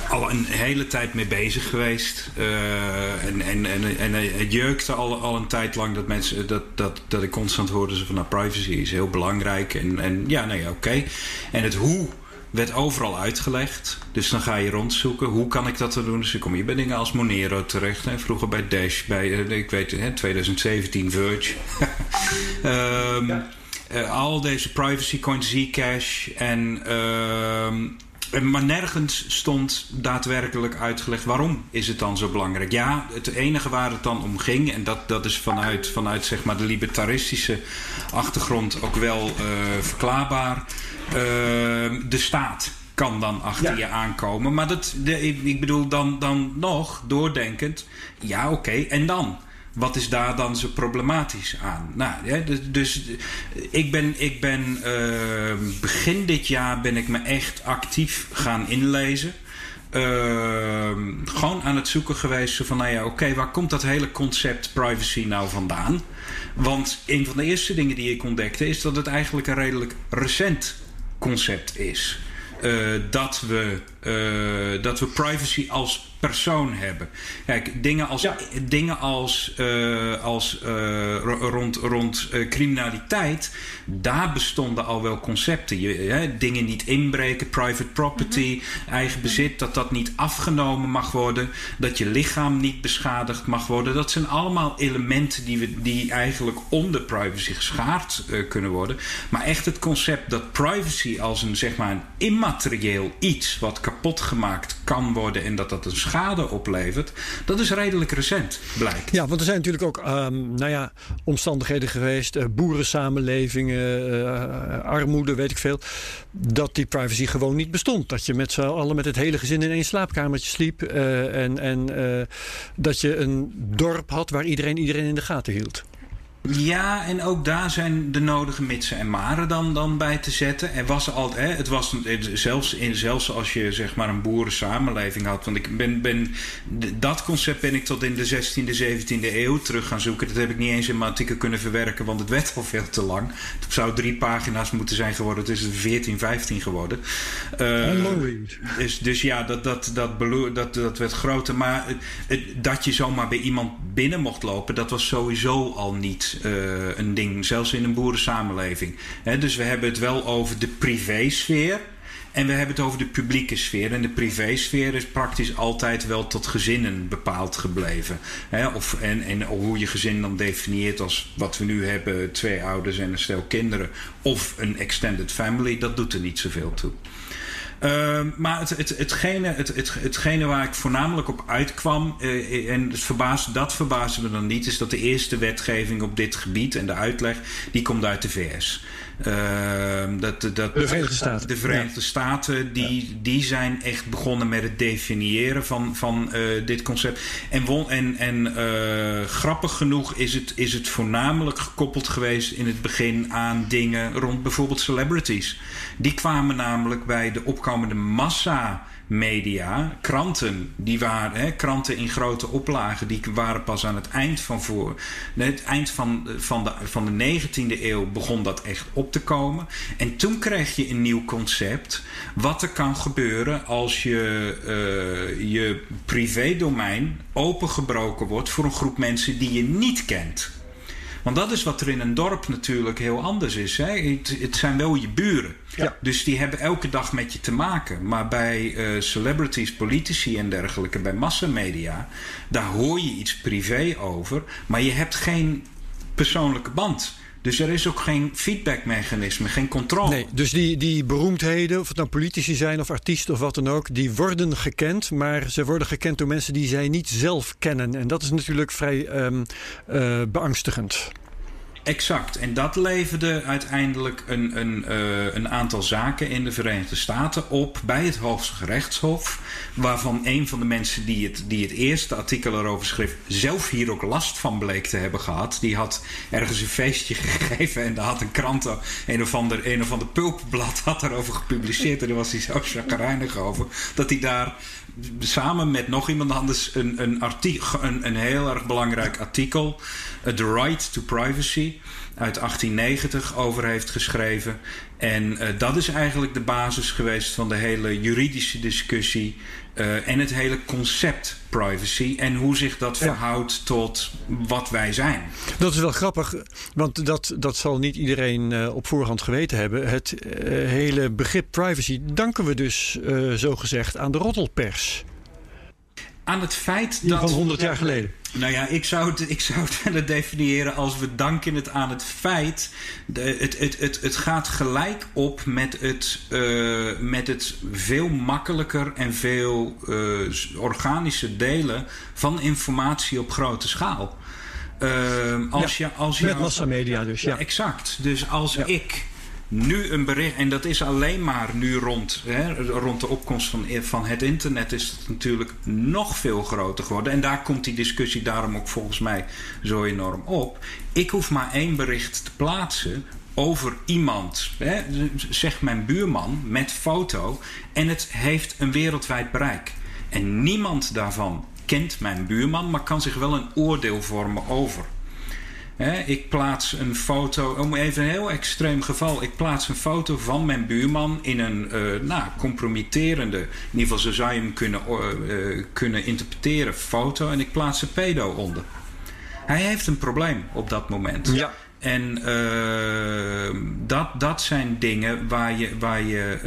al een hele tijd mee bezig geweest. Uh, en, en, en, en het jeukte al, al een tijd lang dat mensen dat, dat, dat ik constant hoorde van nou, privacy is heel belangrijk. En, en ja, nee, oké. Okay. En het hoe werd overal uitgelegd. Dus dan ga je rondzoeken. Hoe kan ik dat dan doen? Dus dan kom je bij dingen als Monero terecht. Hè? Vroeger bij Dash, bij, uh, ik weet het, 2017 Verge. um, ja. uh, al deze privacy coins, Zcash en... Uh, maar nergens stond daadwerkelijk uitgelegd waarom is het dan zo belangrijk. Ja, het enige waar het dan om ging, en dat, dat is vanuit, vanuit zeg maar de libertaristische achtergrond ook wel uh, verklaarbaar. Uh, de staat kan dan achter ja. je aankomen. Maar dat, de, ik bedoel dan, dan nog, doordenkend, ja oké, okay, en dan? Wat is daar dan zo problematisch aan? Nou, dus, dus ik ben, ik ben uh, begin dit jaar ben ik me echt actief gaan inlezen. Uh, gewoon aan het zoeken geweest van, nou ja, oké, waar komt dat hele concept privacy nou vandaan? Want een van de eerste dingen die ik ontdekte is dat het eigenlijk een redelijk recent concept is. Uh, dat, we, uh, dat we privacy als persoon hebben. Kijk, dingen als, ja. dingen als, uh, als uh, rond, rond uh, criminaliteit, daar bestonden al wel concepten. Je, hè, dingen niet inbreken, private property, mm -hmm. eigen bezit, dat dat niet afgenomen mag worden, dat je lichaam niet beschadigd mag worden. Dat zijn allemaal elementen die, we, die eigenlijk onder privacy geschaard kunnen worden. Maar echt het concept dat privacy als een, zeg maar, een immaterieel iets wat kapot gemaakt kan worden en dat dat een schade oplevert, dat is redelijk recent, blijkt. Ja, want er zijn natuurlijk ook um, nou ja, omstandigheden geweest, uh, boerensamenlevingen, uh, armoede, weet ik veel, dat die privacy gewoon niet bestond. Dat je met z'n allen met het hele gezin in één slaapkamertje sliep uh, en, en dat je een dorp had waar iedereen iedereen in de gaten hield. Ja, en ook daar zijn de nodige mitsen en maren dan, dan bij te zetten. Er was altijd, hè, het was zelfs, in, zelfs als je zeg maar een boerensamenleving had. Want ik ben, ben, dat concept ben ik tot in de 16e, 17e eeuw terug gaan zoeken. Dat heb ik niet eens in mijn artikel kunnen verwerken, want het werd al veel te lang. Het zou drie pagina's moeten zijn geworden. Het is 14, 15 geworden. Uh, dus, dus ja, dat, dat, dat, dat, dat werd groter. Maar dat je zomaar bij iemand binnen mocht lopen, dat was sowieso al niet uh, een ding, zelfs in een boerensamenleving. He, dus we hebben het wel over de privésfeer. En we hebben het over de publieke sfeer. En de privésfeer is praktisch altijd wel tot gezinnen bepaald gebleven. He, of, en, en hoe je gezin dan definieert als wat we nu hebben: twee ouders en een stel kinderen. Of een extended family, dat doet er niet zoveel toe. Uh, maar het, het, hetgene, het, het, hetgene waar ik voornamelijk op uitkwam, uh, en het verbaasde, dat verbaasde me dan niet, is dat de eerste wetgeving op dit gebied en de uitleg, die komt uit de VS. Uh, dat, dat, de Verenigde Staten. De Verenigde. Staten, die, ja. die zijn echt begonnen met het definiëren van, van uh, dit concept. En, won, en, en uh, grappig genoeg is het, is het voornamelijk gekoppeld geweest in het begin aan dingen rond bijvoorbeeld celebrities. Die kwamen namelijk bij de opkomende massa media, kranten, die waren, hè, kranten in grote oplagen, die waren pas aan het eind van voor. Het eind van, van, de, van de 19e eeuw begon dat echt op te komen. En toen kreeg je een nieuw concept. Wat er kan gebeuren als je uh, je privédomein opengebroken wordt voor een groep mensen die je niet kent. Want dat is wat er in een dorp natuurlijk heel anders is. Hè? Het, het zijn wel je buren. Ja. Dus die hebben elke dag met je te maken. Maar bij uh, celebrities, politici en dergelijke, bij massamedia, daar hoor je iets privé over. Maar je hebt geen persoonlijke band. Dus er is ook geen feedbackmechanisme, geen controle. Nee, dus die, die beroemdheden, of het nou politici zijn of artiesten of wat dan ook, die worden gekend, maar ze worden gekend door mensen die zij niet zelf kennen. En dat is natuurlijk vrij um, uh, beangstigend. Exact. En dat leverde uiteindelijk een, een, uh, een aantal zaken in de Verenigde Staten op bij het Hoogste Gerechtshof. Waarvan een van de mensen die het, die het eerste artikel erover schreef, zelf hier ook last van bleek te hebben gehad. Die had ergens een feestje gegeven en daar had een krant, een of ander, een of ander pulpblad, had erover gepubliceerd. En daar was hij zo chagrijnig over. Dat hij daar samen met nog iemand anders een, een, artikel, een, een heel erg belangrijk artikel, The Right to Privacy, uit 1890 over heeft geschreven. En uh, dat is eigenlijk de basis geweest van de hele juridische discussie uh, en het hele concept privacy en hoe zich dat verhoudt tot wat wij zijn. Dat is wel grappig, want dat, dat zal niet iedereen uh, op voorhand geweten hebben. Het hele begrip privacy danken we dus zo gezegd aan de roddelpers aan het feit dat. Van 100 jaar geleden. Nou ja, ik zou het, ik zou het willen definiëren als we danken het aan het feit. De, het, het, het, het gaat gelijk op met het, uh, met het veel makkelijker en veel uh, organischer delen van informatie op grote schaal. Uh, als ja, je, als je, met massamedia dus, ja. Exact. Dus als ja. ik nu een bericht, en dat is alleen maar nu rond, hè, rond de opkomst van, van het internet, is het natuurlijk nog veel groter geworden. En daar komt die discussie daarom ook volgens mij zo enorm op. Ik hoef maar één bericht te plaatsen over iemand, hè, zeg mijn buurman, met foto, en het heeft een wereldwijd bereik. En niemand daarvan kent mijn buurman, maar kan zich wel een oordeel vormen over ik plaats een foto, om even een heel extreem geval. Ik plaats een foto van mijn buurman in een uh, nou, compromitterende, in ieder geval zo zou je hem kunnen, uh, kunnen interpreteren, foto. En ik plaats een pedo onder. Hij heeft een probleem op dat moment. Ja. En uh, dat, dat zijn dingen waar, je, waar, je,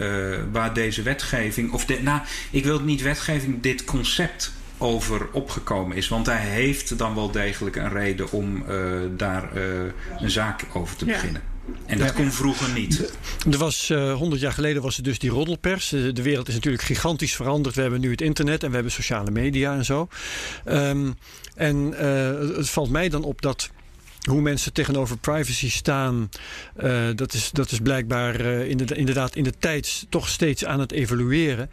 waar deze wetgeving, of de, nou, ik wil het niet wetgeving, dit concept over opgekomen is. Want hij heeft dan wel degelijk een reden om uh, daar uh, een zaak over te beginnen. En dat ja. kon vroeger niet. Er was, uh, 100 jaar geleden was er dus die roddelpers. De wereld is natuurlijk gigantisch veranderd. We hebben nu het internet en we hebben sociale media en zo. Um, en het valt mij dan op dat hoe mensen tegenover privacy staan, uh, dat, is, dat is blijkbaar uh, inderdaad in de tijd toch steeds aan het evolueren.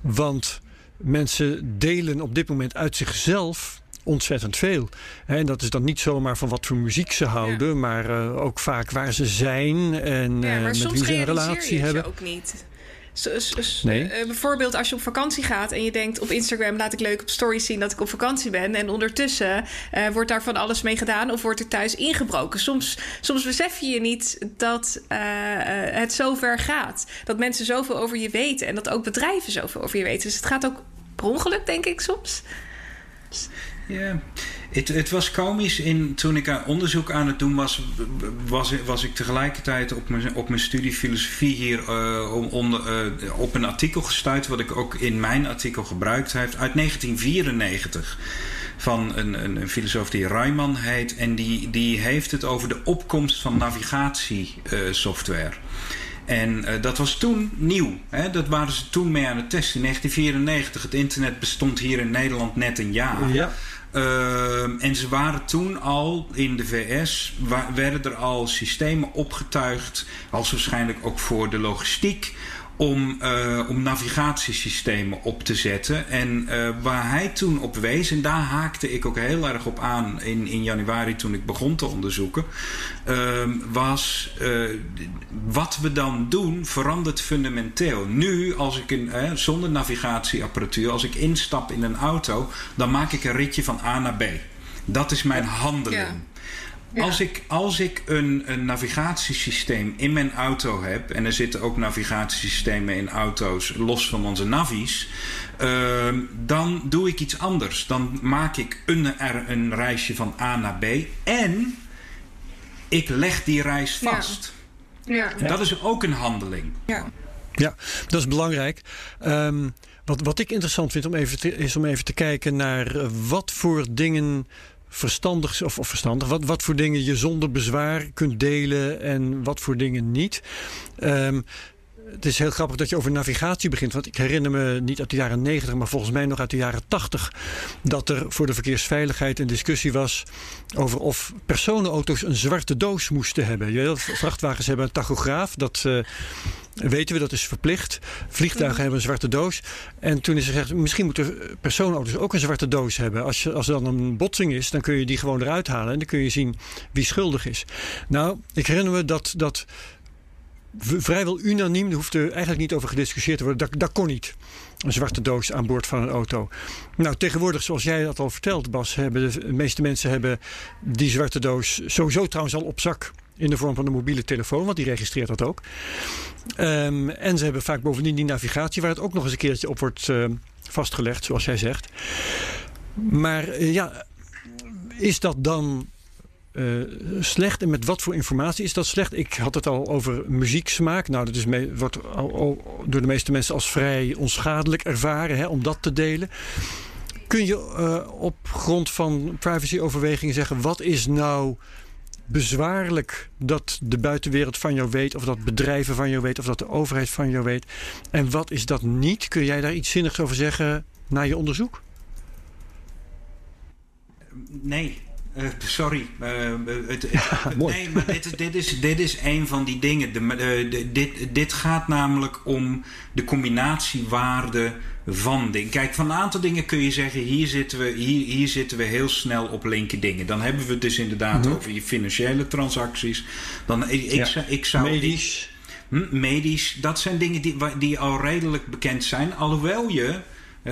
Want mensen delen op dit moment uit zichzelf ontzettend veel. En dat is dan niet zomaar van wat voor muziek ze houden, ja. maar uh, ook vaak waar ze zijn en ja, uh, met wie ze een relatie hebben. ook niet. Nee. Uh, bijvoorbeeld als je op vakantie gaat en je denkt op Instagram laat ik leuk op stories zien dat ik op vakantie ben. En ondertussen uh, wordt daar van alles mee gedaan of wordt er thuis ingebroken. Soms, soms besef je je niet dat uh, het zo ver gaat. Dat mensen zoveel over je weten en dat ook bedrijven zoveel over je weten. Dus het gaat ook per ongeluk, denk ik soms. Ja, het, het was komisch. In, toen ik onderzoek aan het doen was, was, was ik tegelijkertijd op mijn, op mijn studie filosofie hier uh, onder, uh, op een artikel gestuurd, wat ik ook in mijn artikel gebruikt heb, uit 1994 van een, een, een, filosoof die Rayman heet. En die, die heeft het over de opkomst van navigatiesoftware. En uh, dat was toen nieuw. Hè? Dat waren ze toen mee aan het testen. In 1994, het internet bestond hier in Nederland net een jaar. Ja. Uh, en ze waren toen al in de VS, werden er al systemen opgetuigd, als waarschijnlijk ook voor de logistiek, om, uh, om navigatiesystemen op te zetten. En uh, waar hij toen op wees, en daar haakte ik ook heel erg op aan in, in januari toen ik begon te onderzoeken, uh, was uh, wat we dan doen verandert fundamenteel. Nu, als ik een, zonder navigatieapparatuur, als ik instap in een auto, dan maak ik een ritje van A naar B. Dat is mijn handeling. Ja. Ja. Als ik, als ik een, een, navigatiesysteem in mijn auto heb, en er zitten ook navigatiesystemen in auto's los van onze navies, uh, dan doe ik iets anders. Dan maak ik een, een reisje van A naar B en ik leg die reis vast. Ja. Ja. Dat is ook een handeling. Ja, ja dat is belangrijk. Um, wat, wat ik interessant vind om even te, is om even te kijken naar wat voor dingen verstandig of, of verstandig, wat, wat voor dingen je zonder bezwaar kunt delen en wat voor dingen niet. Um, het is heel grappig dat je over navigatie begint. Want ik herinner me niet uit de jaren 90, maar volgens mij nog uit de jaren 80. dat er voor de verkeersveiligheid een discussie was. over of personenauto's een zwarte doos moesten hebben. Je, vrachtwagens hebben een tachograaf. Dat. Uh, weten we, dat is verplicht. Vliegtuigen mhm. hebben een zwarte doos. En toen is er gezegd, misschien moeten personenauto's ook een zwarte doos hebben. Als, je, als er dan een botsing is, dan kun je die gewoon eruit halen. En dan kun je zien wie schuldig is. Nou, ik herinner me dat, dat vrijwel unaniem, er hoefde eigenlijk niet over gediscussieerd te worden. Dat, dat kon niet. Een zwarte doos aan boord van een auto. Nou, tegenwoordig, zoals jij dat al vertelt, Bas, hebben de, meeste mensen hebben die zwarte doos sowieso trouwens al op zak. In de vorm van een mobiele telefoon, want die registreert dat ook. Ehm, en ze hebben vaak bovendien die navigatie, waar het ook nog eens een keertje op wordt uh, vastgelegd, zoals jij zegt. Maar uh, ja, is dat dan uh, slecht. En met wat voor informatie is dat slecht? Ik had het al over muzieksmaak. Nou, dat is wordt door de meeste mensen als vrij onschadelijk ervaren hè, om dat te delen. Kun je uh, op grond van privacyoverwegingen zeggen: wat is nou bezwaarlijk dat de buitenwereld van jou weet, of dat bedrijven van jou weten, of dat de overheid van jou weet? En wat is dat niet? Kun jij daar iets zinnigs over zeggen na je onderzoek? Nee, uh, sorry. Uh, het, ja, nee, maar dit is, dit, is, dit is een van die dingen. De, de, dit, dit gaat namelijk om de combinatiewaarde van dingen. Kijk, van een aantal dingen kun je zeggen: hier zitten we, hier, hier zitten we heel snel op linker dingen. Dan hebben we het dus inderdaad mm -hmm. over je financiële transacties. Dan, ik, ja. ik zou. Medisch. Hm, medisch, dat zijn dingen die, die al redelijk bekend zijn. Alhoewel je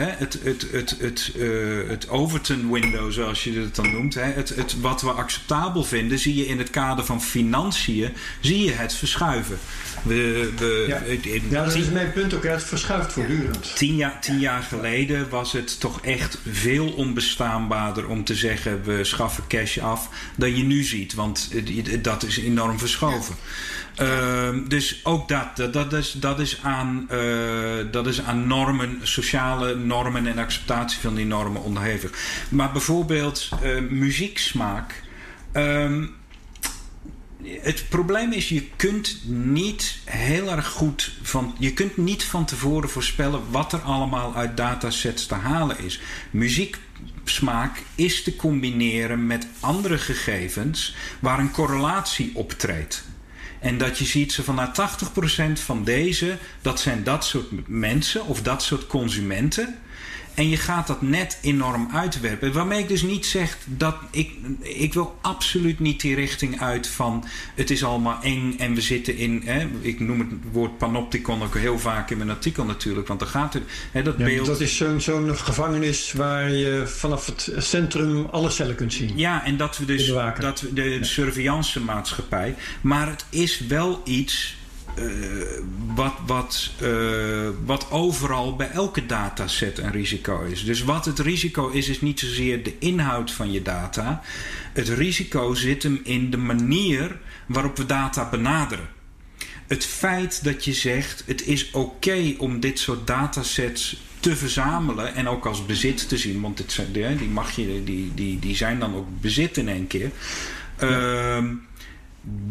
het, het, het, het, uh, het Overton window, zoals je het dan noemt. Hè, het, het, wat we acceptabel vinden, zie je in het kader van financiën, zie je het verschuiven. We, we, ja. ja, dat is mijn punt ook. Het verschuift voortdurend. Tien, jaar, tien jaar geleden was het toch echt veel onbestaanbaarder om te zeggen... we schaffen cash af, dan je nu ziet. Want dat is enorm verschoven. Uh, dus ook dat, dat, dat, is, dat, is aan, uh, dat is aan normen, sociale normen en acceptatie van die normen onderhevig. Maar bijvoorbeeld uh, muzieksmaak. Um, het probleem is, je kunt niet heel erg goed van. Je kunt niet van tevoren voorspellen wat er allemaal uit datasets te halen is. Muzieksmaak is te combineren met andere gegevens waar een correlatie optreedt. En dat je ziet ze van nou, 80% van deze, dat zijn dat soort mensen of dat soort consumenten. En je gaat dat net enorm uitwerpen. Waarmee ik dus niet zeg dat ik. Ik wil absoluut niet die richting uit van. Het is allemaal eng en we zitten in. Hè, ik noem het woord panopticon ook heel vaak in mijn artikel natuurlijk. Want dan gaat het. Hè, dat, ja, beeld... dat is zo'n zo'n gevangenis waar je vanaf het centrum alle cellen kunt zien. Ja, en dat we dus. Dat we de ja. surveillance maatschappij. Maar het is wel iets wat, wat, uh, wat overal bij elke dataset een risico is. Dus wat het risico is, is niet zozeer de inhoud van je data. Het risico zit hem in de manier waarop we data benaderen. Het feit dat je zegt: het is oké okay om dit soort datasets te verzamelen en ook als bezit te zien, want dit zijn, die, mag je, die, die, die zijn dan ook bezit in één keer. Ja. Uh,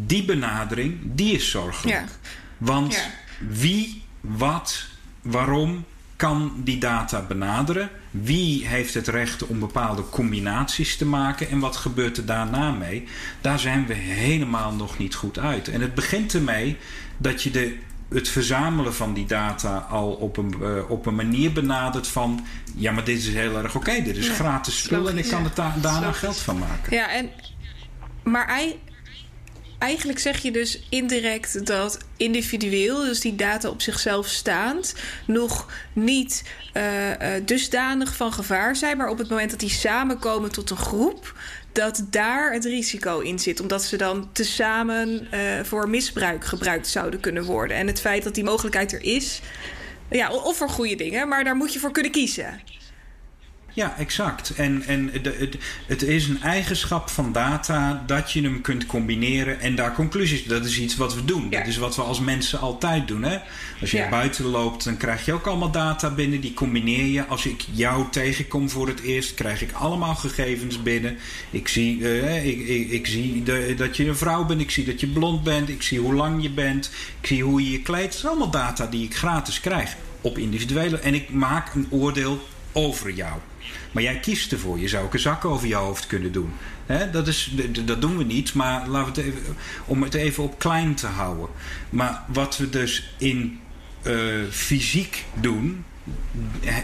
die benadering, die is zorgelijk. Ja. Want ja. wie, wat, waarom kan die data benaderen? Wie heeft het recht om bepaalde combinaties te maken? En wat gebeurt er daarna mee? Daar zijn we helemaal nog niet goed uit. En het begint ermee dat je de, het verzamelen van die data al op een, uh, op een manier benadert van... ja, maar dit is heel erg oké, okay, dit is ja, gratis spul en ik kan er da daarna geld van maken. Ja, en, maar eigenlijk zeg je dus indirect dat individueel, dus die data op zichzelf staand, nog niet uh, uh, dusdanig van gevaar zijn. Maar op het moment dat die samenkomen tot een groep, dat daar het risico in zit. Omdat ze dan tezamen uh, voor misbruik gebruikt zouden kunnen worden. En het feit dat die mogelijkheid er is, ja, of voor goede dingen, maar daar moet je voor kunnen kiezen. Ja, exact. En, en de, het, het is een eigenschap van data dat je hem kunt combineren en daar conclusies. Dat is iets wat we doen. Ja. Dat is wat we als mensen altijd doen. Hè? Als je Ja. buiten loopt, dan krijg je ook allemaal data binnen. Die combineer je. Als ik jou tegenkom voor het eerst, krijg ik allemaal gegevens binnen. Ik zie, eh, ik, ik, ik zie de- dat je een vrouw bent. Ik zie dat je blond bent. Ik zie hoe lang je bent. Ik zie hoe je je kleedt. Het is allemaal data die ik gratis krijg. Op individuele. En ik maak een oordeel over jou. Maar jij kiest ervoor. Je zou ook een zak over je hoofd kunnen doen. Dat, is, dat doen we niet, maar laten we het even, om het even op klein te houden. Maar wat we dus in eh, fysiek doen,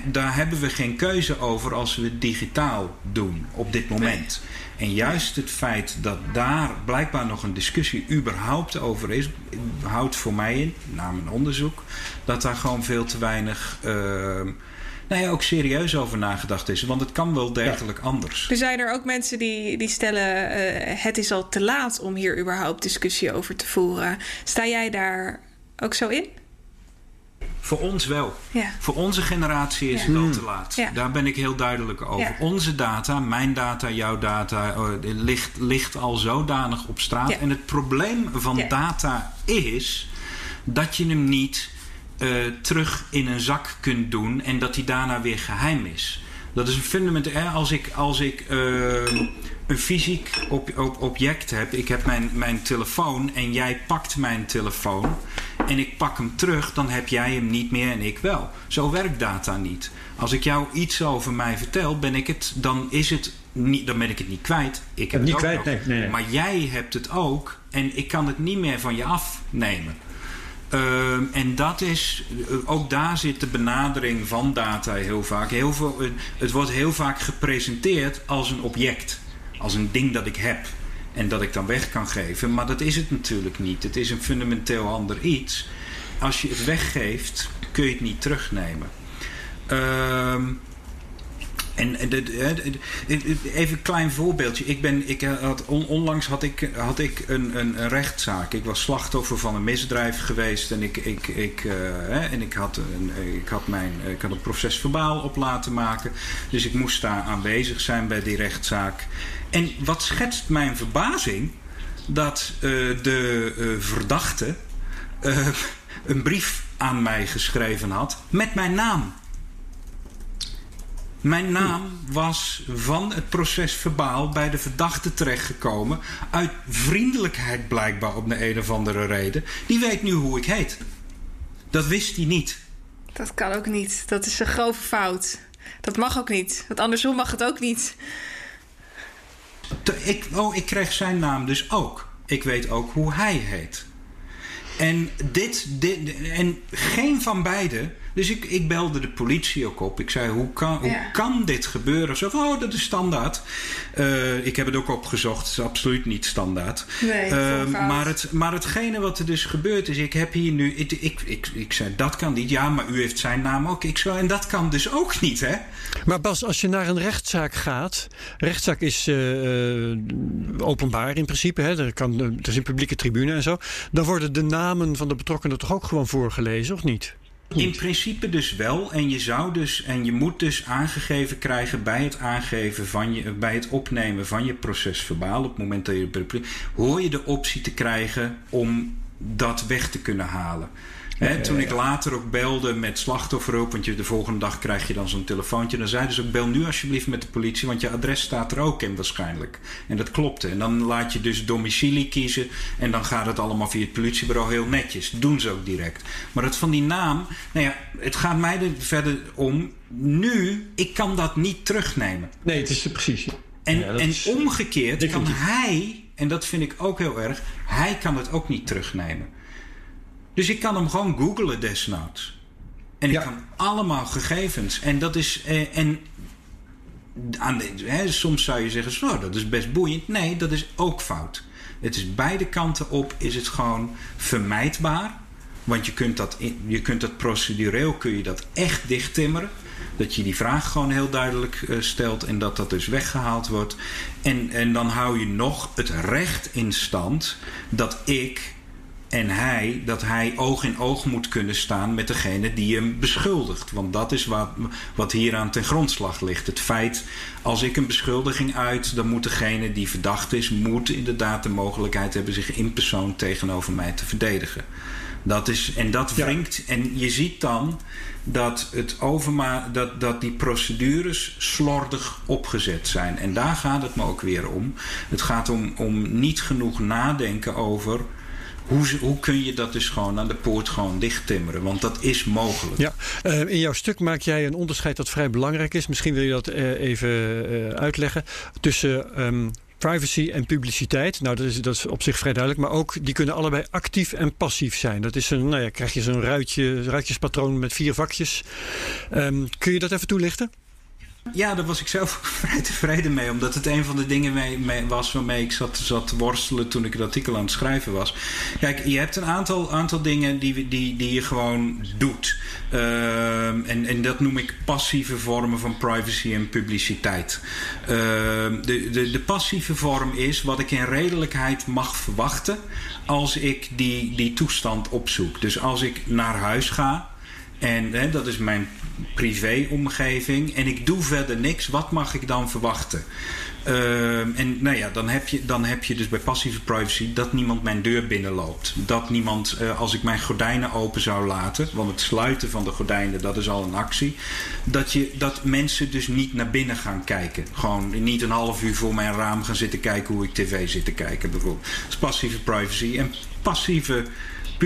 daar hebben we geen keuze over als we het digitaal doen op dit moment. En juist het feit dat daar blijkbaar nog een discussie überhaupt over is, houdt voor mij in, na mijn onderzoek, dat daar gewoon veel te weinig. eh, nou ja, ook serieus over nagedacht is. Want het kan wel degelijk anders. Er zijn er ook mensen die, die stellen: eh, het is al te laat om hier überhaupt discussie over te voeren. Sta jij daar ook zo in? Voor ons wel. Ja. Voor onze generatie is Ja. het al te laat. Ja. Daar ben ik heel duidelijk over. Ja. Onze data, mijn data, jouw data, eh, ligt, ligt al zodanig op straat. Ja. En het probleem van Ja. data is dat je hem niet eh, terug in een zak kunt doen en dat die daarna weer geheim is. Dat is een fundament. hè, Als ik, als ik eh, een fysiek op, op, object heb, ik heb mijn, mijn telefoon en jij pakt mijn telefoon en ik pak hem terug, dan heb jij hem niet meer en ik wel. Zo werkt data niet. Als ik jou iets over mij vertel, ben ik het, dan is het niet, dan ben ik het niet kwijt. Ik heb Niet het ook kwijt, nee, nee. Maar jij hebt het ook en ik kan het niet meer van je afnemen. Ehm, en dat is, eh, ook daar zit de benadering van data heel vaak. Heel veel, eh, het wordt heel vaak gepresenteerd als een object, als een ding dat ik heb en dat ik dan weg kan geven. Maar dat is het natuurlijk niet. Het is een fundamenteel ander iets. Als je het weggeeft, kun je het niet terugnemen. Ehm en even een klein voorbeeldje. Ik ben, ik had, on- onlangs had ik, had ik een, een, rechtszaak. Ik was slachtoffer van een misdrijf geweest. En ik, eh, had een, mijn, proces verbaal op laten maken. Dus ik moest daar aanwezig zijn bij die rechtszaak. En wat schetst mijn verbazing? Dat eh, de eh, verdachte een brief aan mij geschreven had met mijn naam. Mijn naam was van het proces verbaal bij de verdachte terechtgekomen. Uit vriendelijkheid blijkbaar op de een of andere reden. Die weet nu hoe ik heet. Dat wist hij niet. Dat kan ook niet. Dat is een grove fout. Dat mag ook niet. Want andersom mag het ook niet. Ik, oh, ik kreeg zijn naam dus ook. Ik weet ook hoe hij heet. En, dit, dit, en geen van beiden. Dus ik, ik belde de politie ook op. Ik zei: Hoe kan, hoe Ja. kan dit gebeuren? Zo van: Oh, dat is standaard. Eh, ik heb het ook opgezocht. Het is absoluut niet standaard. Nee, Eh, fout. maar, het, maar hetgene wat er dus gebeurd is, ik heb hier nu. Ik, ik, ik, ik zei: Dat kan niet. Ja, maar u heeft zijn naam ook. Ik zei: En dat kan dus ook niet, hè? Maar Bas, als je naar een rechtszaak gaat. Rechtszaak is eh, eh, openbaar in principe. Hè? Er, kan, er is een publieke tribune en zo. Dan worden de namen van de betrokkenen toch ook gewoon voorgelezen, of niet? In principe dus wel. En je zou dus en je moet dus aangegeven krijgen bij het aangeven van je, bij het opnemen van je proces verbaal. Op het moment dat je hoor je de optie te krijgen om dat weg te kunnen halen. Hè, toen ik later ook belde met slachtofferhulp, want je, de volgende dag krijg je dan zo'n telefoontje. Dan zeiden ze ook: bel nu alsjeblieft met de politie, want je adres staat er ook in waarschijnlijk. En dat klopte. En dan laat je dus domicilie kiezen en dan gaat het allemaal via het politiebureau heel netjes. Doen ze ook direct. Maar het van die naam, nou ja, het gaat mij er verder om. Nu, ik kan dat niet terugnemen. Nee, het is precies. En, Ja, en is omgekeerd kan hij, en dat vind ik ook heel erg, hij kan het ook niet terugnemen. Dus ik kan hem gewoon googlen desnoods. En ik Ja. kan allemaal gegevens. En dat is. Eh, en aan de, hè, soms zou je zeggen, zo, dat is best boeiend. Nee, dat is ook fout. Het is beide kanten op, is het gewoon vermijdbaar. Want je kunt dat, je kunt dat procedureel kun je dat echt dichttimmeren. Dat je die vraag gewoon heel duidelijk eh, stelt en dat dat dus weggehaald wordt. En, en dan hou je nog het recht in stand dat ik en hij, dat hij oog in oog moet kunnen staan met degene die hem beschuldigt. Want dat is wat, wat hier aan ten grondslag ligt. Het feit, als ik een beschuldiging uit, dan moet degene die verdacht is, moet inderdaad de mogelijkheid hebben zich in persoon tegenover mij te verdedigen. Dat is, en dat wringt. En je ziet dan dat, het overma dat, dat die procedures slordig opgezet zijn. En daar gaat het me ook weer om. Het gaat om, om niet genoeg nadenken over hoe, hoe, kun je dat dus gewoon aan de poort gewoon dichttimmeren? Want dat is mogelijk. Ja, uh, in jouw stuk maak jij een onderscheid dat vrij belangrijk is. Misschien wil je dat uh, even uh, uitleggen. Tussen um, privacy en publiciteit. Nou, dat is, dat is op zich vrij duidelijk. Maar ook, die kunnen allebei actief en passief zijn. Dat is een, nou ja, krijg je zo'n ruitje, ruitjespatroon met vier vakjes. Um, kun je dat even toelichten? Ja, daar was ik zelf vrij tevreden mee. Omdat het een van de dingen mee, was waarmee ik zat, zat te worstelen toen ik het artikel aan het schrijven was. Kijk, je hebt een aantal, aantal dingen die, die, die je gewoon doet. Uh, en, en dat noem ik passieve vormen van privacy en publiciteit. Uh, de, de, de passieve vorm is wat ik in redelijkheid mag verwachten als ik die, die toestand opzoek. Dus als ik naar huis ga. En hè, dat is mijn privéomgeving en ik doe verder niks, wat mag ik dan verwachten? Uh, en nou ja, dan heb, je, dan heb je dus bij passieve privacy dat niemand mijn deur binnenloopt. Dat niemand, uh, als ik mijn gordijnen open zou laten, want het sluiten van de gordijnen, dat is al een actie. Dat, je, dat mensen dus niet naar binnen gaan kijken. Gewoon niet een half uur voor mijn raam gaan zitten kijken hoe ik tv zit te kijken, bijvoorbeeld. Dat is passieve privacy. En passieve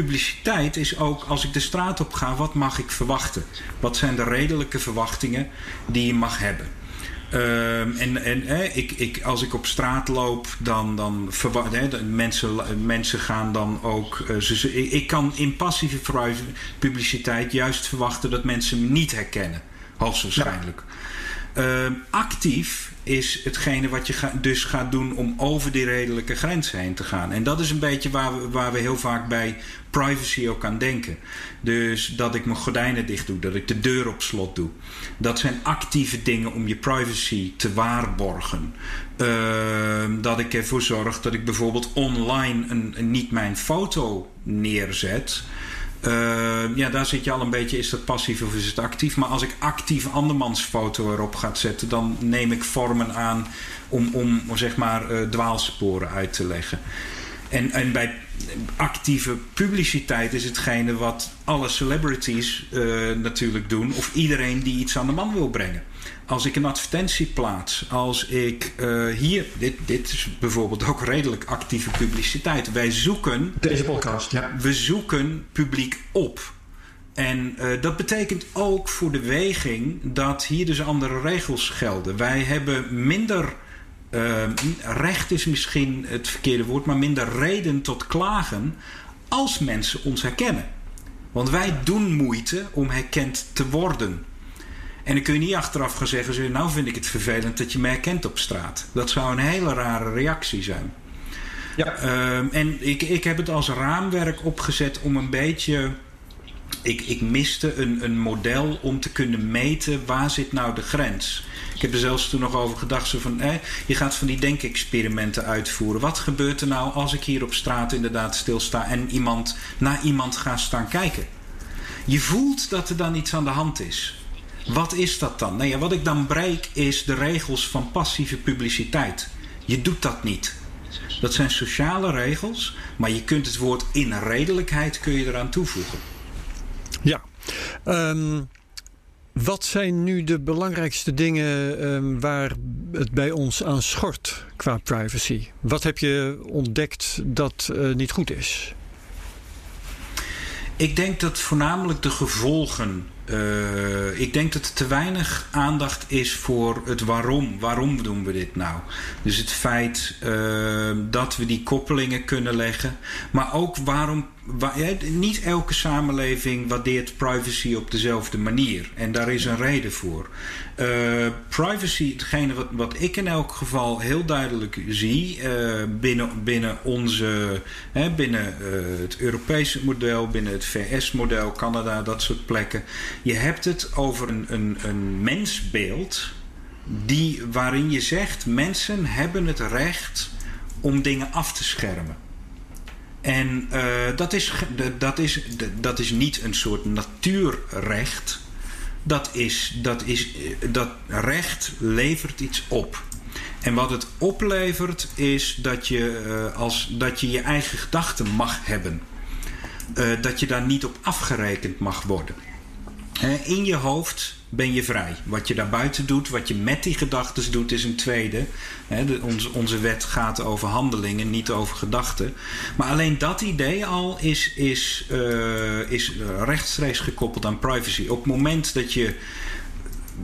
publiciteit is ook als ik de straat op ga, wat mag ik verwachten? Wat zijn de redelijke verwachtingen die je mag hebben? Uh, en en eh, ik, ik, als ik op straat loop, dan, dan verwacht eh, mensen, mensen gaan dan ook. Uh, ze, ik, kan in passieve publiciteit juist verwachten dat mensen me niet herkennen, hoogstwaarschijnlijk. Ja. actief is hetgene wat je dus gaat doen om over die redelijke grens heen te gaan. En dat is een beetje waar we, waar we heel vaak bij privacy ook aan denken. Dus dat ik mijn gordijnen dicht doe, dat ik de deur op slot doe. Dat zijn actieve dingen om je privacy te waarborgen. Uh, dat ik ervoor zorg dat ik bijvoorbeeld online een niet mijn foto neerzet. Uh, ja, daar zit je al een beetje, is dat passief of is het actief? Maar als ik actief andermans foto erop ga zetten, dan neem ik vormen aan om, om zeg maar uh, dwaalsporen uit te leggen. En, en bij actieve publiciteit is hetgene wat alle celebrities uh, natuurlijk doen, of iedereen die iets aan de man wil brengen. Als ik een advertentie plaats, als ik uh, hier, dit, dit is bijvoorbeeld ook redelijk actieve publiciteit. Wij zoeken. Deze podcast, ja. We zoeken publiek op. En uh, dat betekent ook voor de weging dat hier dus andere regels gelden. Wij hebben minder. Uh, recht is misschien het verkeerde woord, maar minder reden tot klagen als mensen ons herkennen. Want wij doen moeite om herkend te worden. En dan kun je niet achteraf gaan zeggen: Nou vind ik het vervelend dat je mij herkent op straat. Dat zou een hele rare reactie zijn. Ja. Um, en ik, ik heb het als raamwerk opgezet om een beetje. Ik, ik miste een, een model om te kunnen meten waar zit nou de grens. Ik heb er zelfs toen nog over gedacht. Zo van, je gaat van die denkexperimenten uitvoeren. Wat gebeurt er nou als ik hier op straat inderdaad stilsta en iemand, naar iemand ga staan kijken? Je voelt dat er dan iets aan de hand is. Wat is dat dan? Nou ja, wat ik dan breek is de regels van passieve publiciteit. Je doet dat niet. Dat zijn sociale regels, maar je kunt het woord inredelijkheid kun je eraan toevoegen. Ja. Um, wat zijn nu de belangrijkste dingen um, waar het bij ons aan schort qua privacy? Wat heb je ontdekt dat uh, niet goed is? Ik denk dat voornamelijk de gevolgen uh, ik denk dat er te weinig aandacht is voor het waarom. Waarom doen we dit nou? Dus het feit uh, dat we die koppelingen kunnen leggen. Maar ook waarom niet elke samenleving waardeert privacy op dezelfde manier. En daar is een reden voor. Uh, privacy, hetgene wat, ik in elk geval heel duidelijk zie uh, binnen, binnen onze, hè, binnen uh, het Europese model, binnen het VS-model, Canada, dat soort plekken. Je hebt het over een, een, een mensbeeld die, waarin je zegt: mensen hebben het recht om dingen af te schermen. En uh, dat, is, dat, is, dat is niet een soort natuurrecht. Dat, is, dat, is, dat recht levert iets op. En wat het oplevert is dat je, uh, als, dat je je eigen gedachten mag hebben. Dat je daar niet op afgerekend mag worden. in je hoofd ben je vrij. Wat je daarbuiten doet, wat je met die gedachten doet, is een tweede. de, onze, onze wet gaat over handelingen, niet over gedachten. Maar alleen dat idee al is, is, uh, is rechtstreeks gekoppeld aan privacy. Op het moment dat je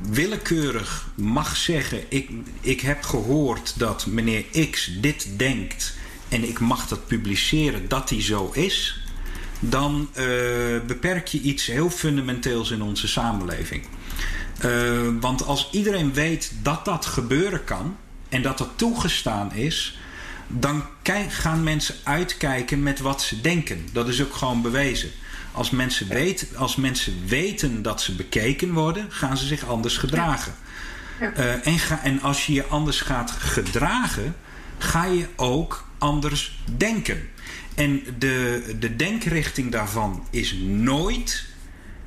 willekeurig mag zeggen: ik, ik heb gehoord dat meneer X dit denkt en ik mag dat publiceren dat hij zo is, dan uh, beperk je iets heel fundamenteels in onze samenleving. Uh, want als iedereen weet dat dat gebeuren kan en dat dat toegestaan is, dan gaan mensen uitkijken met wat ze denken. Dat is ook gewoon bewezen. Als mensen, weten, als mensen weten dat ze bekeken worden, gaan ze zich anders gedragen. Ja. Uh, en, ga, en als je je anders gaat gedragen, ga je ook anders denken. En de, de denkrichting daarvan is nooit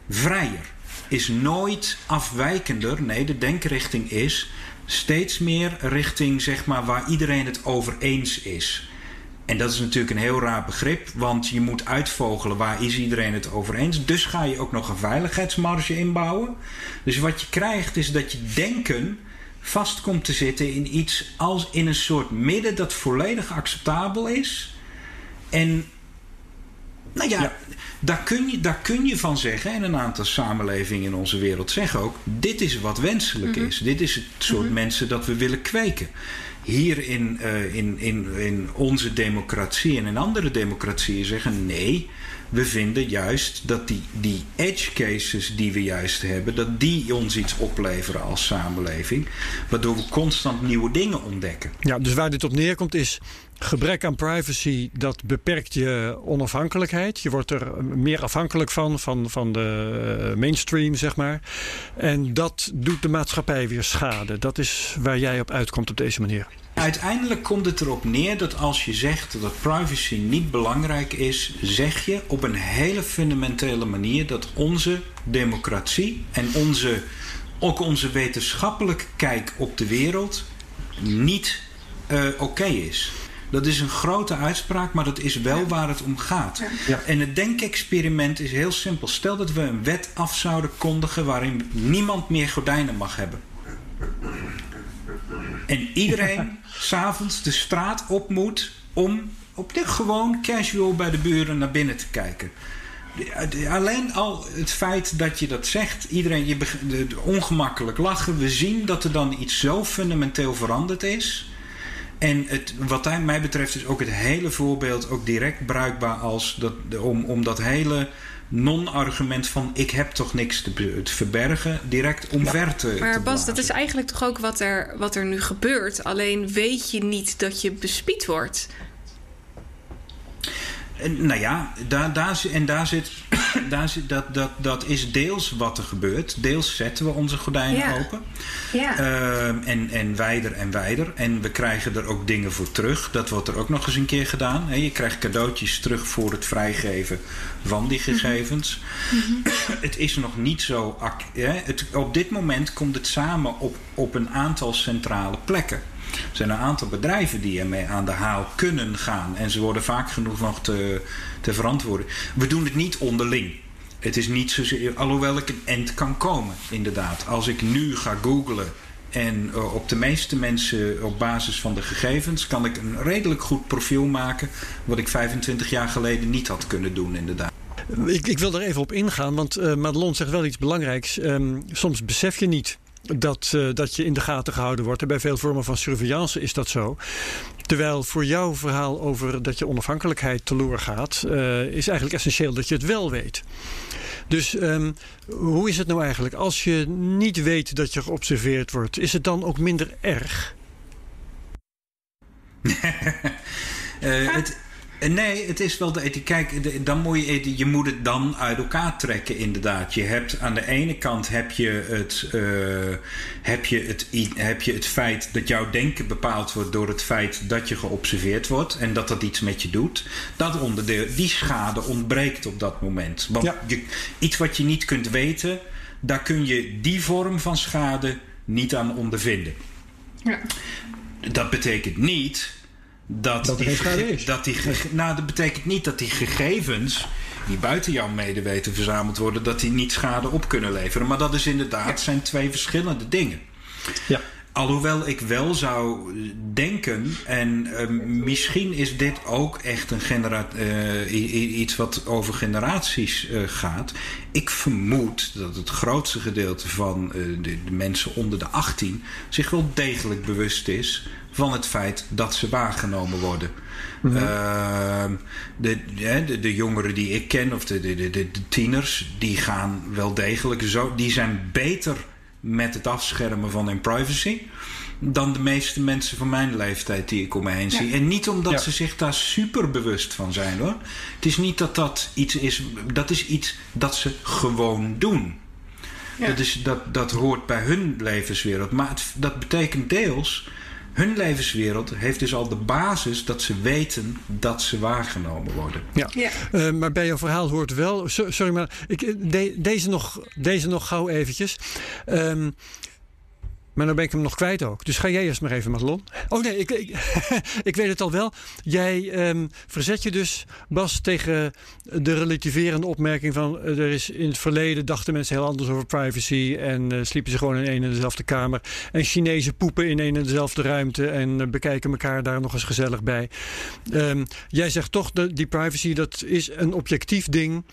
vrijer is nooit afwijkender. Nee, de denkrichting is steeds meer richting zeg maar, waar iedereen het over eens is. En dat is natuurlijk een heel raar begrip, want je moet uitvogelen waar is iedereen het over eens. Dus ga je ook nog een veiligheidsmarge inbouwen. Dus wat je krijgt is dat je denken vast komt te zitten in iets als in een soort midden dat volledig acceptabel is. En nou ja, Daar, kun je, daar kun je van zeggen, en een aantal samenlevingen in onze wereld zeggen ook: dit is wat wenselijk mhm. is. Dit is het soort mhm. mensen dat we willen kweken. Hier in, uh, in, in, in onze democratie en in andere democratieën zeggen nee. We vinden juist dat die, die edge cases die we juist hebben, dat die ons iets opleveren als samenleving. Waardoor we constant nieuwe dingen ontdekken. Ja, dus waar dit op neerkomt is gebrek aan privacy, dat beperkt je onafhankelijkheid. Je wordt er meer afhankelijk van, van, van de eh, mainstream, zeg maar. En dat doet de maatschappij weer schade. Dat is waar jij op uitkomt op deze manier. Uiteindelijk komt het erop neer dat als je zegt dat privacy niet belangrijk is, zeg je op een hele fundamentele manier dat onze democratie en onze, ook onze wetenschappelijke kijk op de wereld niet uh, oké is. Dat is een grote uitspraak, maar dat is wel waar het om gaat. Ja. En het denkexperiment is heel simpel. Stel dat we een wet af zouden kondigen waarin niemand meer gordijnen mag hebben. En iedereen s'avonds de straat op moet om op dit gewoon casual bij de buren naar binnen te kijken. Alleen al het feit dat je dat zegt, iedereen je ongemakkelijk lachen. We zien dat er dan iets zo fundamenteel veranderd is. En het, wat mij betreft is ook het hele voorbeeld ook direct bruikbaar als dat, om, om dat hele non-argument van ik heb toch niks te, te verbergen, direct omver te. Maar Bas, dat is eigenlijk toch ook wat er, wat er nu gebeurt. Alleen weet je niet dat je bespied wordt. En, nou ja, daar, daar, en daar zit, daar zit dat, dat, dat is deels wat er gebeurt. Deels zetten we onze gordijnen open. Ja. Uh, en, en wijder en wijder. En we krijgen er ook dingen voor terug. Dat wordt er ook nog eens een keer gedaan. je krijgt cadeautjes terug voor het vrijgeven van die mhm. gegevens. Mhm. het is nog niet zo. Het, op dit moment komt het samen op, op een aantal centrale plekken. Zijn een aantal bedrijven die ermee aan de haal kunnen gaan. En ze worden vaak genoeg nog te, te verantwoorden. We doen het niet onderling. Het is niet zozeer, alhoewel ik een end kan komen, inderdaad. Als ik nu ga googlen en uh, op de meeste mensen op basis van de gegevens kan ik een redelijk goed profiel maken. Wat ik 25 jaar geleden niet had kunnen doen, inderdaad. Ik, ik wil er even op ingaan, want uh, Madelon zegt wel iets belangrijks. Um, soms besef je niet dat, uh, dat je in de gaten gehouden wordt. En bij veel vormen van surveillance is dat zo. Terwijl voor jouw verhaal over dat je onafhankelijkheid teloor gaat, uh, is eigenlijk essentieel dat je het wel weet. Dus um, hoe is het nou eigenlijk? Als je niet weet dat je geobserveerd wordt, is het dan ook minder erg? uh, het, Nee, het is wel de. Kijk, dan moet je, je moet het dan uit elkaar trekken, inderdaad. Je hebt aan de ene kant heb je het, uh, heb je het, heb je het feit dat jouw denken bepaald wordt door het feit dat je geobserveerd wordt en dat dat iets met je doet. Dat onderdeel, die schade ontbreekt op dat moment. Want je, iets wat je niet kunt weten, daar kun je die vorm van schade niet aan ondervinden. Ja. Dat betekent niet dat, dat die, is. Dat die, nou, dat betekent niet dat die gegevens die buiten jouw medeweten verzameld worden, dat die niet schade op kunnen leveren. Maar dat is inderdaad zijn twee verschillende dingen. Ja. Alhoewel ik wel zou denken, en uh, misschien is dit ook echt een genera uh, iets wat over generaties uh, gaat. Ik vermoed dat het grootste gedeelte van de, de, mensen onder de 18 zich wel degelijk bewust is van het feit dat ze waargenomen worden. Mm -hmm. de, de, de, jongeren die ik ken, of de, de, de, tieners, die gaan wel degelijk zo. Die zijn beter met het afschermen van hun privacy dan de meeste mensen van mijn leeftijd die ik om me heen zie. En niet omdat ze zich daar super bewust van zijn hoor. Het is niet dat dat iets is, dat is iets dat ze gewoon doen. Ja. Dat, is, dat, dat hoort bij hun levenswereld. Maar het, dat betekent deels hun levenswereld heeft dus al de basis dat ze weten dat ze waargenomen worden. Ja, ja. Uh, maar bij jouw verhaal hoort wel. Sorry, maar ik, de, deze, nog, deze nog gauw eventjes. Um, maar dan ben ik hem nog kwijt ook. Dus ga jij eerst maar even, Madelon. Oh nee, ik, ik, ik weet het al wel. Jij um, verzet je dus, Bas, tegen de relativerende opmerking van... Uh, er is in het verleden dachten mensen heel anders over privacy... en uh, sliepen ze gewoon in een en dezelfde kamer. En Chinezen poepen in een en dezelfde ruimte... en uh, bekijken elkaar daar nog eens gezellig bij. Um, jij zegt toch, de, die privacy, dat is een objectief ding...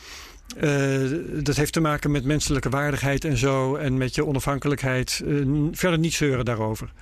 Uh, dat heeft te maken met menselijke waardigheid en zo. En met je onafhankelijkheid. Uh, verder niet zeuren daarover.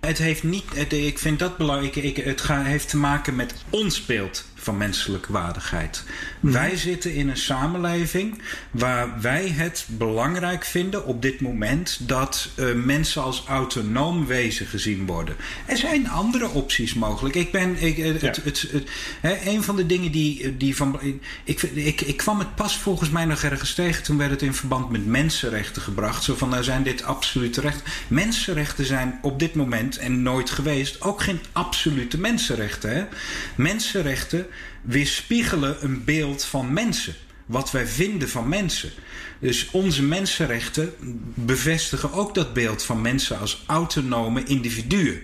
Het heeft niet, het, ik vind dat belangrijk. Ik, het heeft te maken met ons beeld van menselijke waardigheid. Mhm. Wij zitten in een samenleving waar wij het belangrijk vinden op dit moment dat uh, mensen als autonoom wezen gezien worden. Er zijn andere opties mogelijk. Ik ben, ik, het, ja. het, het, hè, een van de dingen die, die van. Ik, ik, ik kwam het pas volgens mij nog ergens tegen. Toen werd het in verband met mensenrechten gebracht. Zo van, nou zijn dit absolute rechten. Mensenrechten zijn op dit moment en nooit geweest ook geen absolute mensenrechten. Hè? Mensenrechten weerspiegelen een beeld van mensen. Wat wij vinden van mensen. Dus onze mensenrechten bevestigen ook dat beeld van mensen als autonome individuen.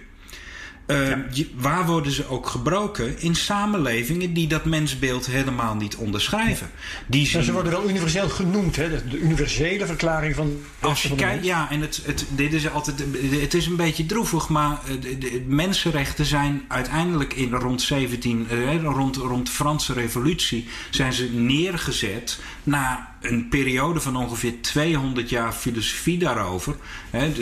Uh, waar worden ze ook gebroken? In samenlevingen die dat mensbeeld helemaal niet onderschrijven. Die zien... Ze worden wel universeel genoemd, hè? de universele verklaring van. Als je kijkt, ja, en het, het, dit is altijd, het is een beetje droevig, maar de, de mensenrechten zijn uiteindelijk in rond 17, eh, rond, rond de Franse Revolutie, zijn ze neergezet na een periode van ongeveer 200 jaar filosofie daarover. Hè,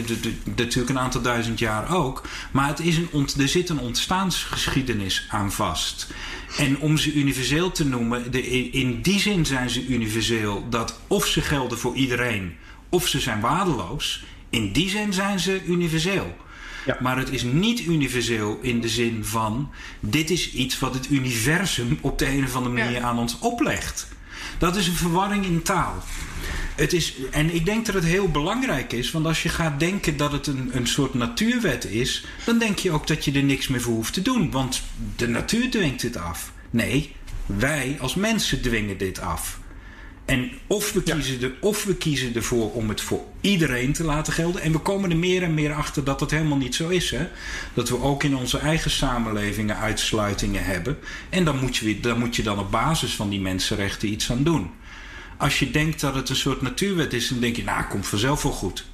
natuurlijk een aantal duizend jaar ook. Maar het is een er zit een ontstaansgeschiedenis aan vast. En om ze universeel te noemen, de, in die zin zijn ze universeel dat of ze gelden voor iedereen of ze zijn waardeloos. In die zin zijn ze universeel. Ja. Maar het is niet universeel in de zin van: dit is iets wat het universum op de een of andere manier aan ons oplegt. Dat is een verwarring in taal. Het is, en ik denk dat het heel belangrijk is, want als je gaat denken dat het een, een soort natuurwet is, dan denk je ook dat je er niks meer voor hoeft te doen, want de natuur dwingt dit af. Nee, wij als mensen dwingen dit af. En of we, kiezen de, of we kiezen ervoor om het voor iedereen te laten gelden. En we komen er meer en meer achter dat dat helemaal niet zo is. Hè? Dat we ook in onze eigen samenlevingen uitsluitingen hebben. En dan moet, je, dan moet je dan op basis van die mensenrechten iets aan doen. Als je denkt dat het een soort natuurwet is, dan denk je, nou, komt vanzelf wel goed.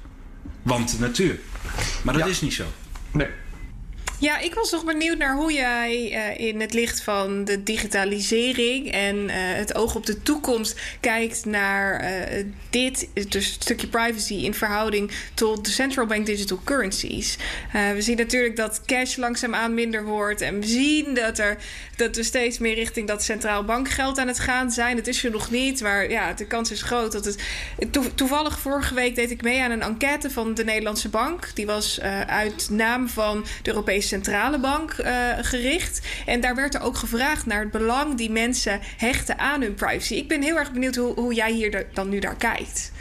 Want de natuur. Maar dat is niet zo. Nee. Ja, ik was toch benieuwd naar hoe jij uh, in het licht van de digitalisering en uh, het oog op de toekomst kijkt naar uh, dit, dus het stukje privacy in verhouding tot de central bank digital currencies. we zien natuurlijk dat cash langzaamaan minder wordt en we zien dat, er, dat we steeds meer richting dat centraal bankgeld aan het gaan zijn. Het is er nog niet, maar ja, de kans is groot dat het. toevallig vorige week deed ik mee aan een enquête van de Nederlandse Bank. Die was uit naam van de Europese centrale bank uh, gericht. En daar werd er ook gevraagd naar het belang die mensen hechten aan hun privacy. Ik ben heel erg benieuwd hoe, hoe jij hier dan nu naar kijkt.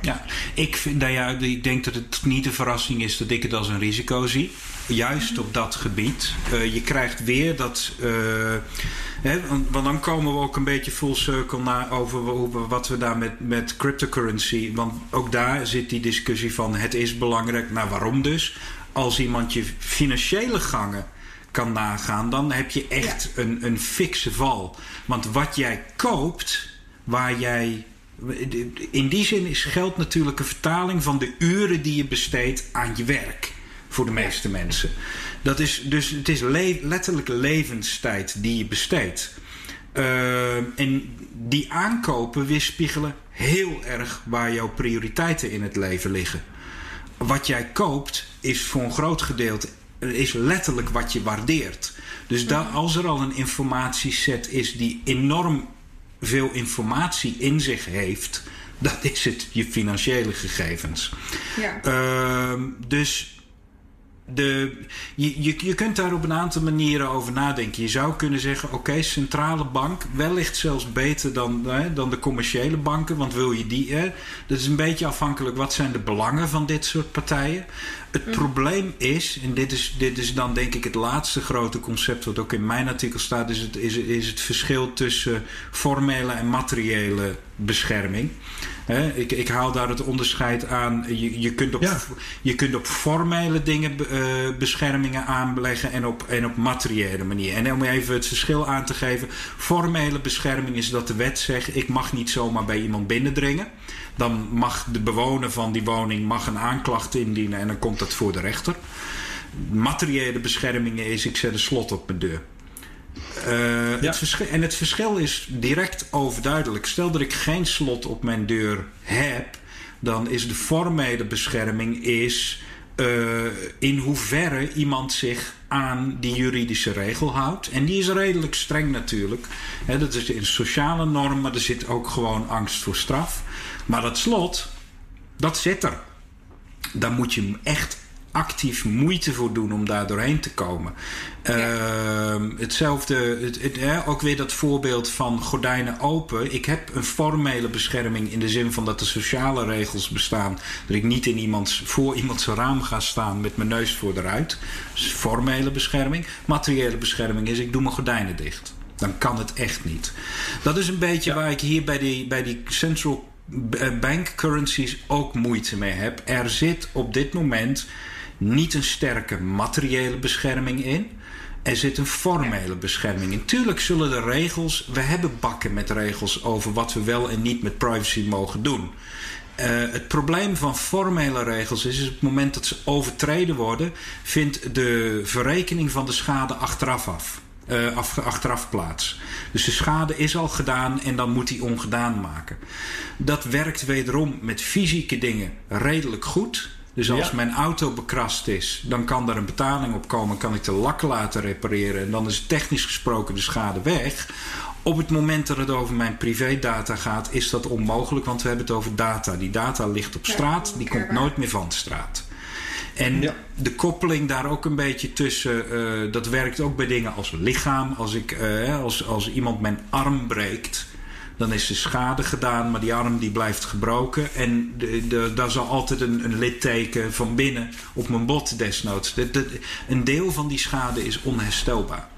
Ja, ik, vind, nou ja, ik denk dat het niet een verrassing is dat ik het als een risico zie. Juist op dat gebied. Uh, je krijgt weer dat. Uh, hè, want dan komen we ook een beetje full circle naar over wat we daar met, met cryptocurrency. Want ook daar zit die discussie van het is belangrijk. Nou, waarom dus? Als iemand je financiële gangen kan nagaan, dan heb je echt ja. een, een fikse val. Want wat jij koopt, waar jij in die zin is geld natuurlijk een vertaling van de uren die je besteedt aan je werk. Voor de meeste mensen. Dat is, dus het is le letterlijk levenstijd die je besteedt. Uh, en die aankopen weerspiegelen heel erg waar jouw prioriteiten in het leven liggen. Wat jij koopt is voor een groot gedeelte is letterlijk wat je waardeert. Dus daar, als er al een informatieset is die enorm veel informatie in zich heeft, dat is het je financiële gegevens. Ja. Uh, dus de, je, je, kunt daar op een aantal manieren over nadenken. Je zou kunnen zeggen: oké, centrale bank, wellicht zelfs beter dan, hè, dan de commerciële banken. Want wil je die. Hè, dat is een beetje afhankelijk wat zijn de belangen van dit soort partijen. Het mm. probleem is, en dit is, dit is dan denk ik het laatste grote concept wat ook in mijn artikel staat, is het, is, is het verschil tussen formele en materiële bescherming. ik, ik, haal daar het onderscheid aan. Je, je, kunt, op, je kunt op formele dingen uh, beschermingen aanleggen en op, en op materiële manier. En om even het verschil aan te geven: formele bescherming is dat de wet zegt: ik mag niet zomaar bij iemand binnendringen dan mag de bewoner van die woning mag een aanklacht indienen en dan komt dat voor de rechter. Materiële bescherming is: ik zet een slot op mijn deur. Uh, ja. het en het verschil is direct overduidelijk. Stel dat ik geen slot op mijn deur heb, dan is de formele bescherming is, uh, in hoeverre iemand zich aan die juridische regel houdt. En die is redelijk streng natuurlijk. Dat is een sociale norm, maar er zit ook gewoon angst voor straf. Maar dat slot, dat zit er. Daar moet je echt actief moeite voor doen om daar doorheen te komen. Ja. Uh, hetzelfde, het, het, ook weer dat voorbeeld van gordijnen open. Ik heb een formele bescherming in de zin van dat de sociale regels bestaan. Dat ik niet in iemands, voor iemands raam ga staan met mijn neus voor de ruit. Dus formele bescherming. Materiële bescherming is ik doe mijn gordijnen dicht. Dan kan het echt niet. Dat is een beetje ja. waar ik hier bij die, bij die central bank currencies ook moeite mee heb. Er zit op dit moment niet een sterke materiële bescherming in. Er zit een formele bescherming in. Tuurlijk zullen de regels. We hebben bakken met regels over wat we wel en niet met privacy mogen doen. Uh, het probleem van formele regels is, is op het moment dat ze overtreden worden, vindt de verrekening van de schade achteraf af uh, af, achteraf plaats. Dus de schade is al gedaan en dan moet die ongedaan maken. Dat werkt wederom met fysieke dingen redelijk goed. Dus als ja. mijn auto bekrast is, dan kan daar een betaling op komen. Kan ik de lak laten repareren. En dan is technisch gesproken de schade weg. Op het moment dat het over mijn privédata gaat, is dat onmogelijk. Want we hebben het over data. Die data ligt op straat, die komt nooit meer van de straat. En ja. de koppeling daar ook een beetje tussen, uh, dat werkt ook bij dingen als lichaam. Als, ik, uh, als, als iemand mijn arm breekt, dan is de schade gedaan, maar die arm die blijft gebroken. En de, de, daar zal altijd een, een litteken van binnen op mijn bot desnoods. De, de, een deel van die schade is onherstelbaar.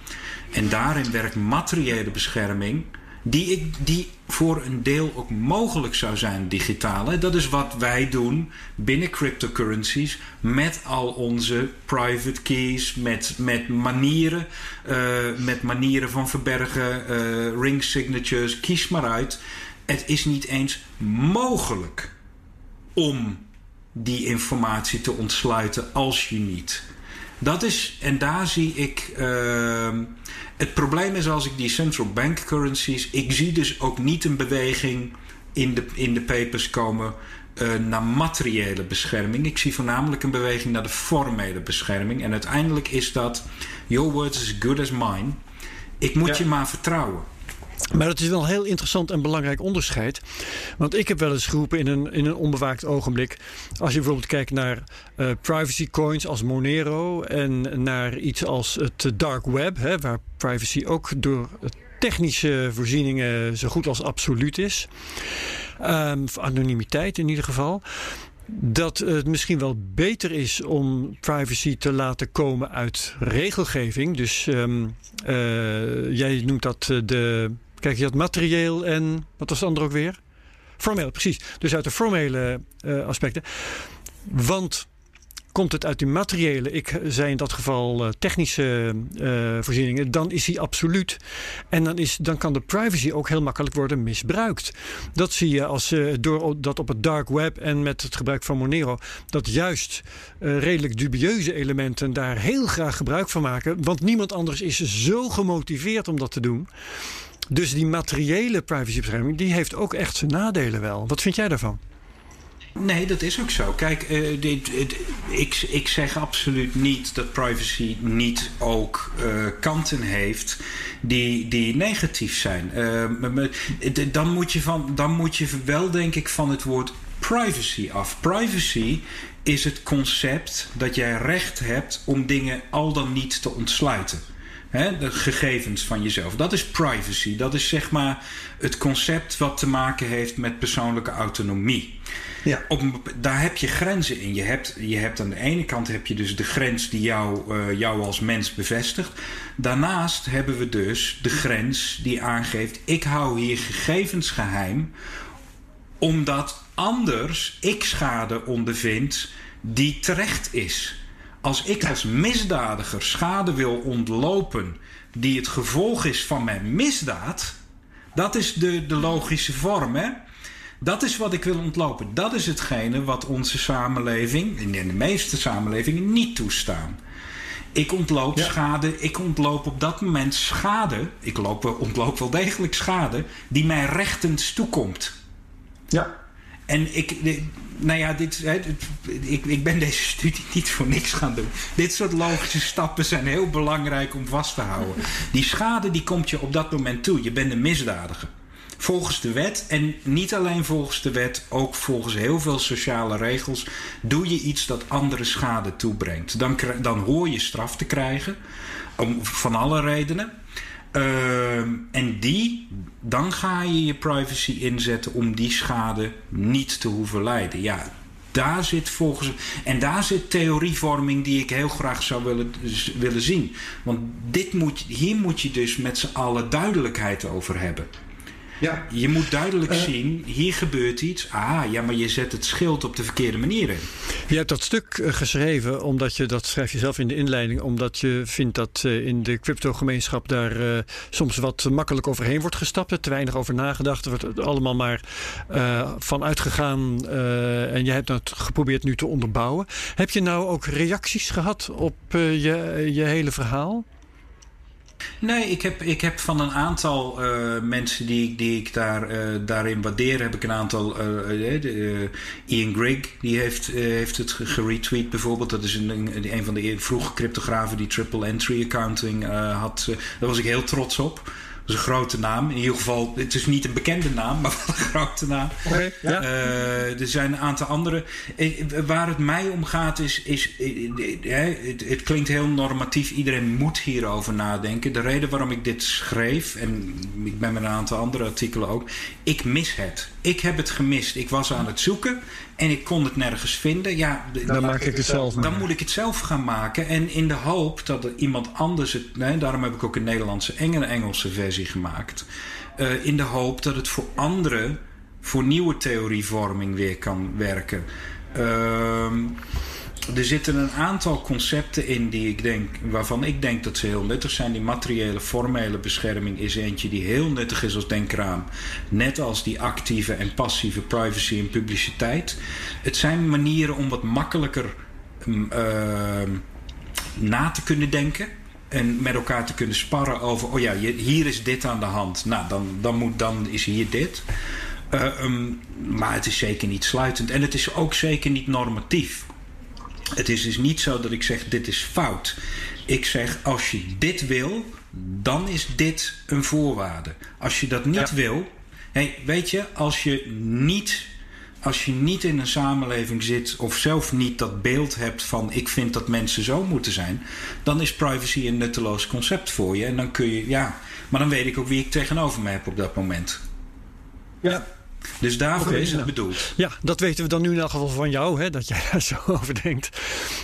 En daarin werkt materiële bescherming die, die voor een deel ook mogelijk zou zijn digitaal. Dat is wat wij doen binnen cryptocurrencies met al onze private keys, met, met manieren, uh, met manieren van verbergen, uh, ring signatures, kies maar uit. Het is niet eens mogelijk om die informatie te ontsluiten als je niet. Dat is, en daar zie ik. Uh, het probleem is als ik die central bank currencies. Ik zie dus ook niet een beweging in de, in de papers komen. Uh, naar materiële bescherming. Ik zie voornamelijk een beweging naar de formele bescherming. En uiteindelijk is dat: Your words as good as mine. Ik moet ja. je maar vertrouwen. Maar dat is wel een heel interessant en belangrijk onderscheid. Want ik heb wel eens geroepen in een, in een onbewaakt ogenblik. Als je bijvoorbeeld kijkt naar uh, privacy coins als Monero. En naar iets als het dark web, hè, waar privacy ook door technische voorzieningen zo goed als absoluut is. Um, anonimiteit in ieder geval dat het misschien wel beter is om privacy te laten komen uit regelgeving. Dus um, uh, jij noemt dat eh, de. Kijk, je had materieel en. Wat was het andere ook weer? Formeel, precies. Dus uit de formele uh, aspecten. Want Komt het uit die materiële, ik zei in dat geval uh, technische uh, voorzieningen, dan is die absoluut. En dan, is, dan kan de privacy ook heel makkelijk worden misbruikt. Dat zie je als uh, door dat op het dark web en met het gebruik van Monero, dat juist redelijk dubieuze elementen daar heel graag gebruik van maken. Want niemand anders is zo gemotiveerd om dat te doen. Dus die materiële privacybescherming, die heeft ook echt zijn nadelen wel. Wat vind jij daarvan? Nee, dat is ook zo. Kijk, uh, dit, ik, ik zeg absoluut niet dat privacy niet ook uh, kanten heeft die, die negatief zijn. Uh, dan, moet je van, dan moet je wel, denk ik, van het woord privacy af. Privacy is het concept dat jij recht hebt om dingen al dan niet te ontsluiten. He, de gegevens van jezelf. Dat is privacy. Dat is zeg maar het concept wat te maken heeft met persoonlijke autonomie. Ja. Op, daar heb je grenzen in. Je hebt, je hebt aan de ene kant heb je dus de grens die jou, uh, jou als mens bevestigt. Daarnaast hebben we dus de grens die aangeeft: ik hou hier gegevens geheim, omdat anders ik schade ondervind die terecht is. Als ik als misdadiger schade wil ontlopen die het gevolg is van mijn misdaad, dat is de, de logische vorm. Hè? Dat is wat ik wil ontlopen. Dat is hetgene wat onze samenleving, in de meeste samenlevingen, niet toestaan. Ik ontloop schade, ik ontloop op dat moment schade. Ik loop, ontloop wel degelijk schade die mij rechtens toekomt. Ja. En ik, nou ja, dit, ik, ik ben deze studie niet voor niks gaan doen. Dit soort logische stappen zijn heel belangrijk om vast te houden. Die schade die komt je op dat moment toe. Je bent een misdadiger volgens de wet. En niet alleen volgens de wet, ook volgens heel veel sociale regels. Doe je iets dat andere schade toebrengt. Dan, dan hoor je straf te krijgen. Om, van alle redenen. Uh, en die, dan ga je je privacy inzetten om die schade niet te hoeven lijden. Ja, daar zit volgens. En daar zit theorievorming die ik heel graag zou willen, willen zien. Want dit moet, hier moet je dus met z'n allen duidelijkheid over hebben. Ja. Je moet duidelijk uh, zien, hier gebeurt iets. Ah, ja, maar je zet het schild op de verkeerde manier in. Je hebt dat stuk uh, geschreven, omdat je, dat schrijf je zelf in de inleiding, omdat je vindt dat uh, in de crypto-gemeenschap daar soms wat makkelijk overheen wordt gestapt. Er te weinig over nagedacht. Er wordt allemaal maar van uitgegaan. en je hebt dat geprobeerd nu te onderbouwen. Heb je nou ook reacties gehad op je, je hele verhaal? Nee, ik heb, ik heb van een aantal uh, mensen die, die ik daar, uh, daarin waardeer, heb ik een aantal. De, Ian Grigg, die heeft, heeft het geretweet bijvoorbeeld. Dat is een, een, een van de vroege cryptografen die triple entry accounting had. daar was ik heel trots op is een grote naam. In ieder geval, het is niet een bekende naam, maar wel een grote naam. Okay, ja. uh, er zijn een aantal andere. Waar het mij om gaat is, is het, het, klinkt heel normatief. Iedereen moet hierover nadenken. De reden waarom ik dit schreef, en ik ben met een aantal andere artikelen ook. Ik mis het. Ik heb het gemist. Ik was aan het zoeken en ik kon het nergens vinden. Ja, dan, dan maak ik het zelf. Dan moet ik het zelf gaan maken. En in de hoop dat er iemand anders het. Nee, daarom heb ik ook een Nederlandse en een Engelse versie gemaakt. Uh, in de hoop dat het voor anderen, voor nieuwe theorievorming weer kan werken. Uh, er zitten een aantal concepten in die ik denk, waarvan ik denk dat ze heel nuttig zijn. Die materiële, formele bescherming is eentje die heel nuttig is als denkraam. Net als die actieve en passieve privacy en publiciteit. Het zijn manieren om wat makkelijker uh, na te kunnen denken. En met elkaar te kunnen sparren over, oh ja, hier is dit aan de hand. Nou, dan, dan, moet, dan is hier dit. Uh, um, maar het is zeker niet sluitend. En het is ook zeker niet normatief. Het is dus niet zo dat ik zeg dit is fout. Ik zeg als je dit wil, dan is dit een voorwaarde. Als je dat niet wil, hey, weet je, als je niet als je niet in een samenleving zit of zelf niet dat beeld hebt van ik vind dat mensen zo moeten zijn, dan is privacy een nutteloos concept voor je. En dan kun je, ja, maar dan weet ik ook wie ik tegenover me heb op dat moment. Ja. Dus daarvoor is het bedoeld. Ja, dat weten we dan nu in elk geval van jou, hè, dat jij daar zo over denkt.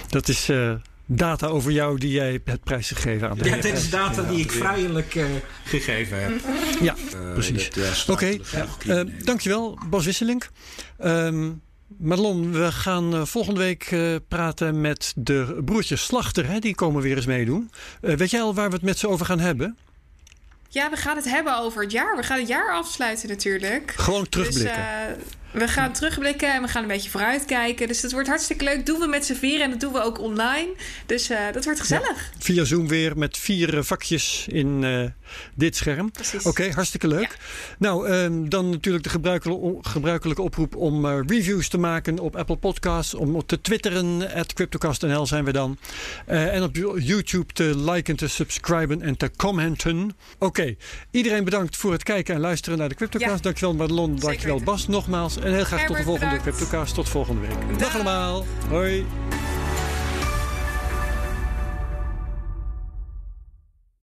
Dat is eh, data over jou die jij hebt prijsgegeven aan de Ja, dit is data die ik vrijelijk. eh, gegeven heb. Ja, Eh, precies. Oké, eh, dankjewel Bas Wisselink. Ehm Madelon, we gaan volgende week eh, praten met de broertjes Slachter. Hè? Die komen weer eens meedoen. Eh, weet jij al waar we het met ze over gaan hebben? Ja, we gaan het hebben over het jaar. We gaan het jaar afsluiten natuurlijk. Gewoon terugblikken. Dus, we gaan terugblikken en we gaan een beetje vooruitkijken. Dus dat wordt hartstikke leuk. Doen we met z'n vieren en dat doen we ook online. Dus eh, dat wordt gezellig. Via Zoom weer met vier eh, vakjes in eh, dit scherm. Precies. Oké, hartstikke leuk. Nou, ehm, dan natuurlijk de gebruikelijke, gebruikelijke oproep om reviews te maken op Apple Podcasts. Om te twitteren, at CryptoCastNL zijn we dan. En op YouTube te liken, te subscriben en te commenten. Oké, iedereen bedankt voor het kijken en luisteren naar de CryptoCast. Ja. Dankjewel Madelon, dankjewel. Bas nogmaals. En heel graag tot de volgende. CryptoCast. Tot volgende week. Dag Dag. allemaal. Hoi.